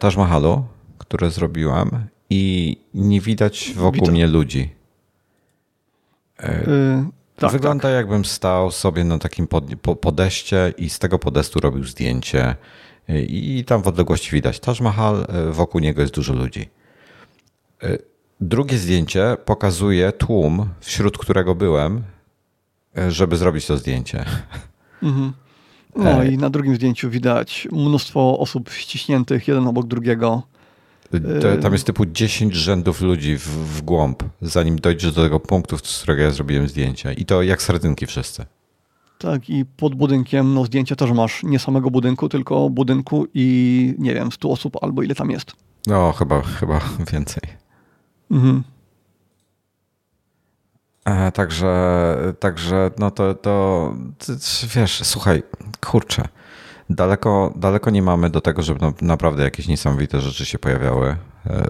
Taj Mahalu, które zrobiłam i nie widać wokół Widzę. mnie ludzi. Tak, Wygląda tak. jakbym stał sobie na takim pod, po, podeście i z tego podestu robił zdjęcie i tam w odległości widać Taj Mahal, e, wokół niego jest dużo ludzi. E, drugie zdjęcie pokazuje tłum, wśród którego byłem, e, żeby zrobić to zdjęcie. Mhm. No i na drugim zdjęciu widać mnóstwo osób ściśniętych jeden obok drugiego. Tam jest typu 10 rzędów ludzi w, w głąb, zanim dojdziesz do tego punktu, z którego ja zrobiłem zdjęcie. I to jak sardynki wszyscy. Tak, i pod budynkiem no, zdjęcia też masz nie samego budynku, tylko budynku i nie wiem, 100 osób albo ile tam jest. No, chyba, chyba więcej. Mhm. E, także, także, no to, to, wiesz, słuchaj, kurczę, daleko, daleko nie mamy do tego, żeby naprawdę jakieś niesamowite rzeczy się pojawiały. E,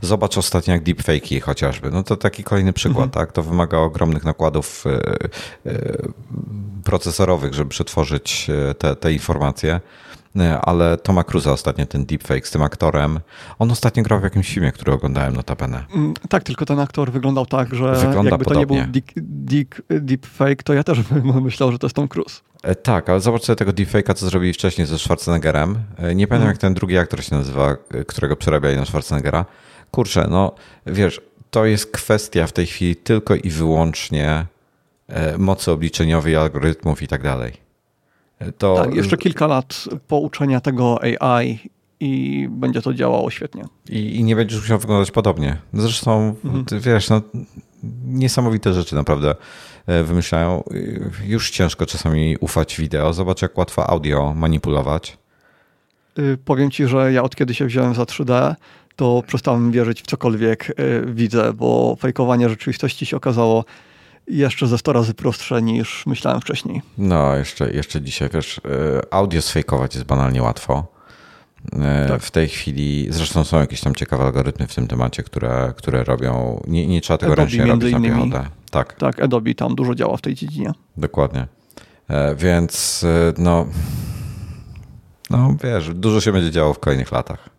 zobacz ostatnio jak deepfake'i chociażby. No to taki kolejny przykład, mhm. tak? To wymaga ogromnych nakładów e, procesorowych, żeby przetworzyć te, te informacje. Ale Toma Cruza ostatnio, ten deepfake z tym aktorem, on ostatnio grał w jakimś filmie, który oglądałem notabene. Mm, tak, tylko ten aktor wyglądał tak, że Wygląda jakby podobnie. to nie był deep, deep, deepfake, to ja też bym myślał, że to jest Tom Cruise. E, tak, ale zobacz sobie tego deepfake'a, co zrobili wcześniej ze Schwarzeneggerem. E, nie pamiętam, hmm. jak ten drugi aktor się nazywa, e, którego przerabiali na Schwarzeneggera. Kurczę, no wiesz, to jest kwestia w tej chwili tylko i wyłącznie mocy obliczeniowej, algorytmów i tak dalej. To... Tak, jeszcze kilka lat pouczenia tego AI i będzie to działało świetnie. I, i nie będziesz musiał wyglądać podobnie. Zresztą, mhm. wiesz, no, niesamowite rzeczy naprawdę E, wymyślają. Już ciężko czasami ufać wideo. Zobacz, jak łatwo audio manipulować. Y, powiem ci, że ja od kiedy się wziąłem za 3D, to przestałem wierzyć w cokolwiek y, widzę, bo fejkowanie rzeczywistości się okazało jeszcze ze 100 razy prostsze niż myślałem wcześniej. No, jeszcze, jeszcze dzisiaj, wiesz, y, audio sfejkować jest banalnie łatwo. E, tak. W tej chwili, zresztą są jakieś tam ciekawe algorytmy w tym temacie, które, które robią, nie, nie trzeba tego Adobe ręcznie robić na piechotę. Tak. tak, Adobe tam dużo działa w tej dziedzinie. Dokładnie. E, więc e, no, no wiesz, dużo się będzie działo w kolejnych latach.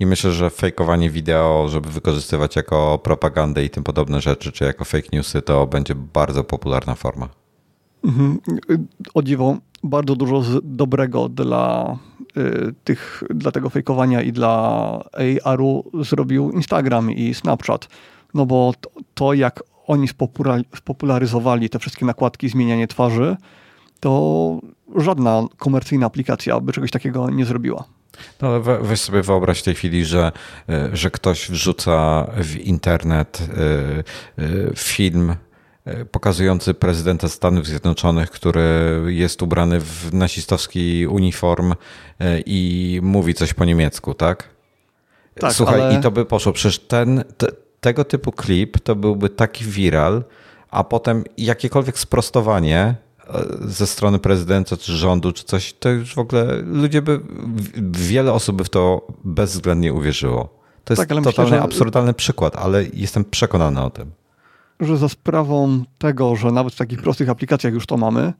I myślę, że fejkowanie wideo, żeby wykorzystywać jako propagandę i tym podobne rzeczy, czy jako fake newsy, to będzie bardzo popularna forma. Mhm. O dziwo, bardzo dużo dobrego dla y, tych, dla tego fejkowania i dla AR-u zrobił Instagram i Snapchat. No bo to, to jak oni spopularyzowali te wszystkie nakładki, zmienianie twarzy, to żadna komercyjna aplikacja by czegoś takiego nie zrobiła. No ale weź sobie wyobraź w tej chwili, że, y, że ktoś wrzuca w internet film e, pokazujący prezydenta Stanów Zjednoczonych, który jest ubrany w nazistowski uniform e, i mówi coś po niemiecku, tak? tak Słuchaj, ale... i to by poszło. Przecież ten, te, tego typu klip to byłby taki viral, a potem jakiekolwiek sprostowanie ze strony prezydenta, czy rządu, czy coś, to już w ogóle ludzie by, wiele osób by w to bezwzględnie uwierzyło. To jest tak, totalnie myślę, że... absurdalny przykład, ale jestem przekonany o tym. Że za sprawą tego, że nawet w takich prostych aplikacjach już to mamy,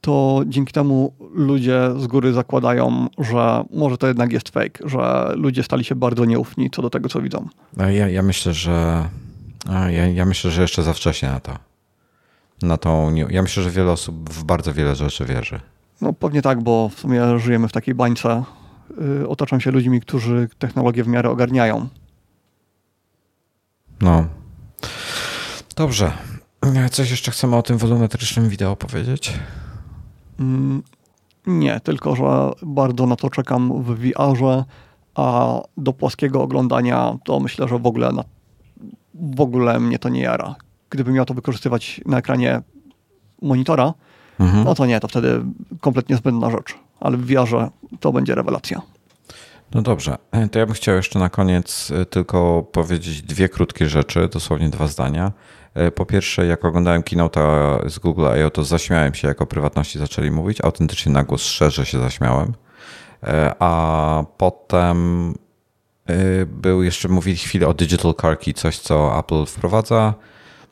to dzięki temu ludzie z góry zakładają, że może to jednak jest fake, że ludzie stali się bardzo nieufni co do tego, co widzą. Ja, ja myślę, że ja, ja myślę, że jeszcze za wcześnie na to na tą. Ja myślę, że wiele osób w bardzo wiele rzeczy wierzy. No pewnie tak, bo w sumie żyjemy w takiej bańce. Yy, otaczam się ludźmi, którzy technologię w miarę ogarniają. No. Dobrze. Coś jeszcze chcemy o tym wolumetrycznym wideo powiedzieć? Mm, nie, tylko że bardzo na to czekam w VR-ze, a do płaskiego oglądania to myślę, że w ogóle, na, w ogóle mnie to nie jara gdybym miał to wykorzystywać na ekranie monitora, mhm. no to nie, to wtedy kompletnie zbędna rzecz. Ale w VR to będzie rewelacja. No dobrze, e, to ja bym chciał jeszcze na koniec e, tylko powiedzieć dwie krótkie rzeczy, dosłownie dwa zdania. E, po pierwsze, jak oglądałem keynote z Google I.O., to zaśmiałem się, jak o prywatności zaczęli mówić. Autentycznie na głos szczerze się zaśmiałem. A potem był jeszcze, mówili chwilę o Digital Car Key, coś co Apple wprowadza.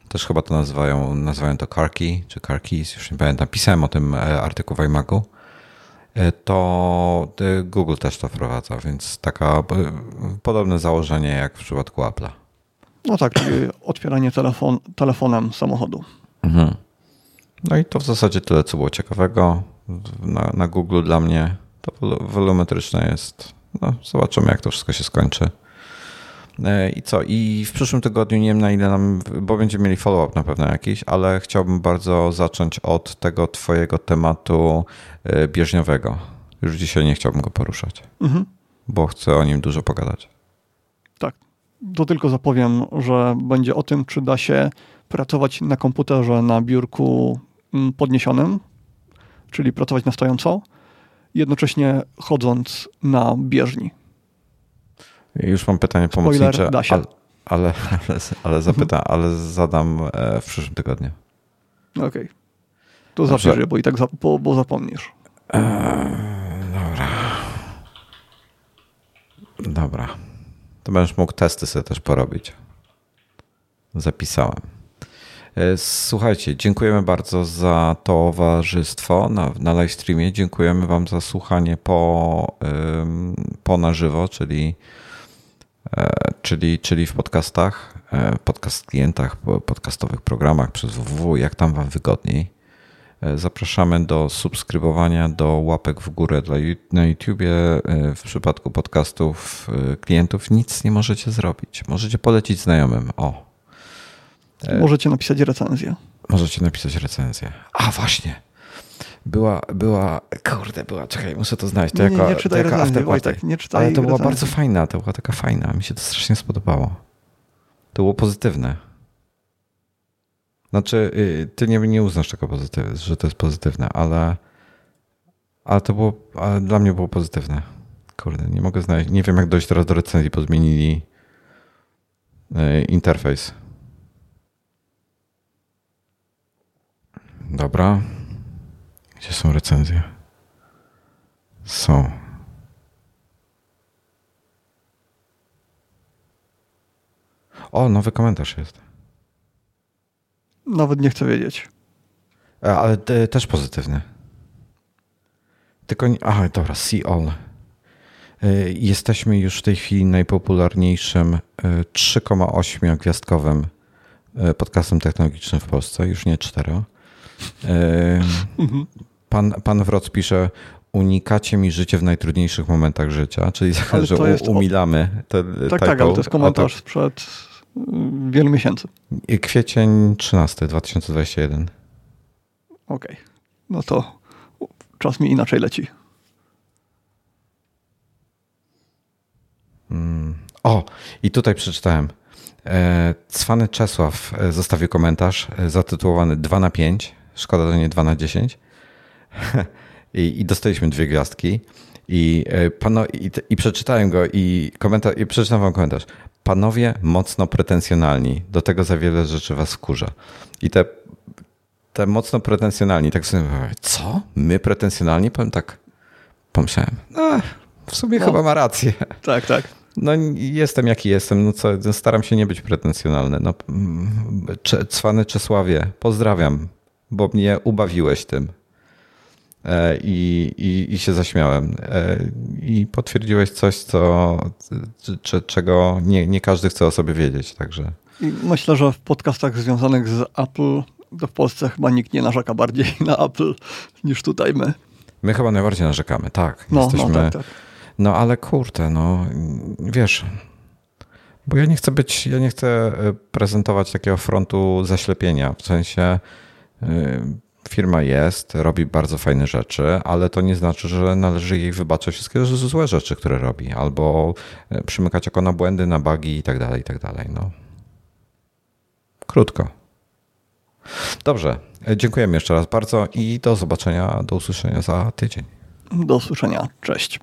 Też chyba to nazywają, nazywają to Carkey, czy Carkeys, już nie pamiętam. Pisałem o tym e, artykuł w iMagu. E, to e, Google też to wprowadza, więc taka podobne założenie jak w przypadku Apple'a. No tak, czyli otwieranie telefon, telefonem samochodu. Mhm. No i to w zasadzie tyle, co było ciekawego. Na, na Google dla mnie to wolumetryczne jest. No, zobaczymy, jak to wszystko się skończy. E, I co? I w przyszłym tygodniu nie wiem na ile nam, bo będziemy mieli follow-up na pewno jakiś, ale chciałbym bardzo zacząć od tego twojego tematu e, bieżniowego. Już dzisiaj nie chciałbym go poruszać, mhm. bo chcę o nim dużo pogadać. Tak. To tylko zapowiem, że będzie o tym, czy da się pracować na komputerze na biurku mm, podniesionym, czyli pracować na stojąco, jednocześnie chodząc na bieżni. Już mam pytanie pomocnicze. Ale, ale, ale, ale zapytam, ale zadam e, w przyszłym tygodniu. Okej. Okay. To zapisz, bo i tak bo, bo zapomnisz. Eee, dobra. Dobra. To będziesz mógł testy sobie też porobić. Zapisałem. E, słuchajcie, dziękujemy bardzo za towarzystwo na, na live streamie. Dziękujemy Wam za słuchanie po, po na żywo, czyli czyli, czyli w podcastach, e, podcast klientach, podcastowych programach przez www, jak tam Wam wygodniej. E, zapraszamy do subskrybowania, do łapek w górę dla, na YouTubie. W przypadku podcastów klientów nic nie możecie zrobić. Możecie polecić znajomym. O. Możecie napisać recenzję. Możecie napisać recenzję. A właśnie. Była, była, kurde, była, czekaj, muszę to znaleźć. To nie, jako, nie, nie czytaj to jako Wojtek, nie czytaj Ale to była bardzo fajna, to była taka fajna, mi się to strasznie spodobało. To było pozytywne. Znaczy, y, ty nie, nie uznasz tego pozytywne, że to jest pozytywne, ale, ale to było, ale dla mnie było pozytywne. Kurde, nie mogę znaleźć, nie wiem jak dojść teraz do recenzji, bo zmienili y, interfejs. Dobra. Gdzie są recenzje? Są. O, nowy komentarz jest. Nawet nie chcę wiedzieć. E, ale też pozytywny. Tylko nie. Aha, dobra, see all. E, jesteśmy już w tej chwili najpopularniejszym 3,8 e, gwiazdkowym podcastem technologicznym w Polsce, już nie 4. Pan, pan Wroc pisze, unikacie mi życie w najtrudniejszych momentach życia, czyli ale że umilamy. Te, tak, tak, ale to jest komentarz to... sprzed mm, wielu miesięcy. Kwiecień 13, 2021. Okej, okay. no to czas mi inaczej leci. Hmm. O, i tutaj przeczytałem. Cwany Czesław zostawił komentarz zatytułowany 2 na 5. Szkoda, to nie 2 na 10. I, i dostaliśmy dwie gwiazdki. I, pano, i, i, przeczytałem go i, komentarz, i przeczytam wam komentarz. Panowie mocno pretensjonalni, do tego za wiele rzeczy was wkurza. I te, te mocno pretensjonalni, tak sobie co? My pretensjonalni? Powiem tak, pomyślałem, no, w sumie no. chyba ma rację. Tak, tak. No jestem jaki jestem, no co, no, staram się nie być pretensjonalny. No, cwany Czesławie, pozdrawiam, bo mnie ubawiłeś tym. E, I, i, i się zaśmiałem. E, I potwierdziłeś coś, co, czego nie, nie każdy chce o sobie wiedzieć. Także. I myślę, że w podcastach związanych z Apple to w Polsce chyba nikt nie narzeka bardziej na Apple niż tutaj my. My chyba najbardziej narzekamy, tak. No, no Jesteśmy... no, tak, tak. no ale kurde, no wiesz, bo ja nie chcę być, ja nie chcę e, prezentować takiego frontu zaślepienia. W sensie firma jest, robi bardzo fajne rzeczy, ale to nie znaczy, że należy jej wybaczać wszystkie złe rzeczy, które robi, albo e, przymykać oko na błędy, na bugi i tak dalej, i tak dalej. No. Krótko. Dobrze, e, dziękujemy jeszcze raz bardzo i do zobaczenia, do usłyszenia za tydzień. Do usłyszenia, cześć.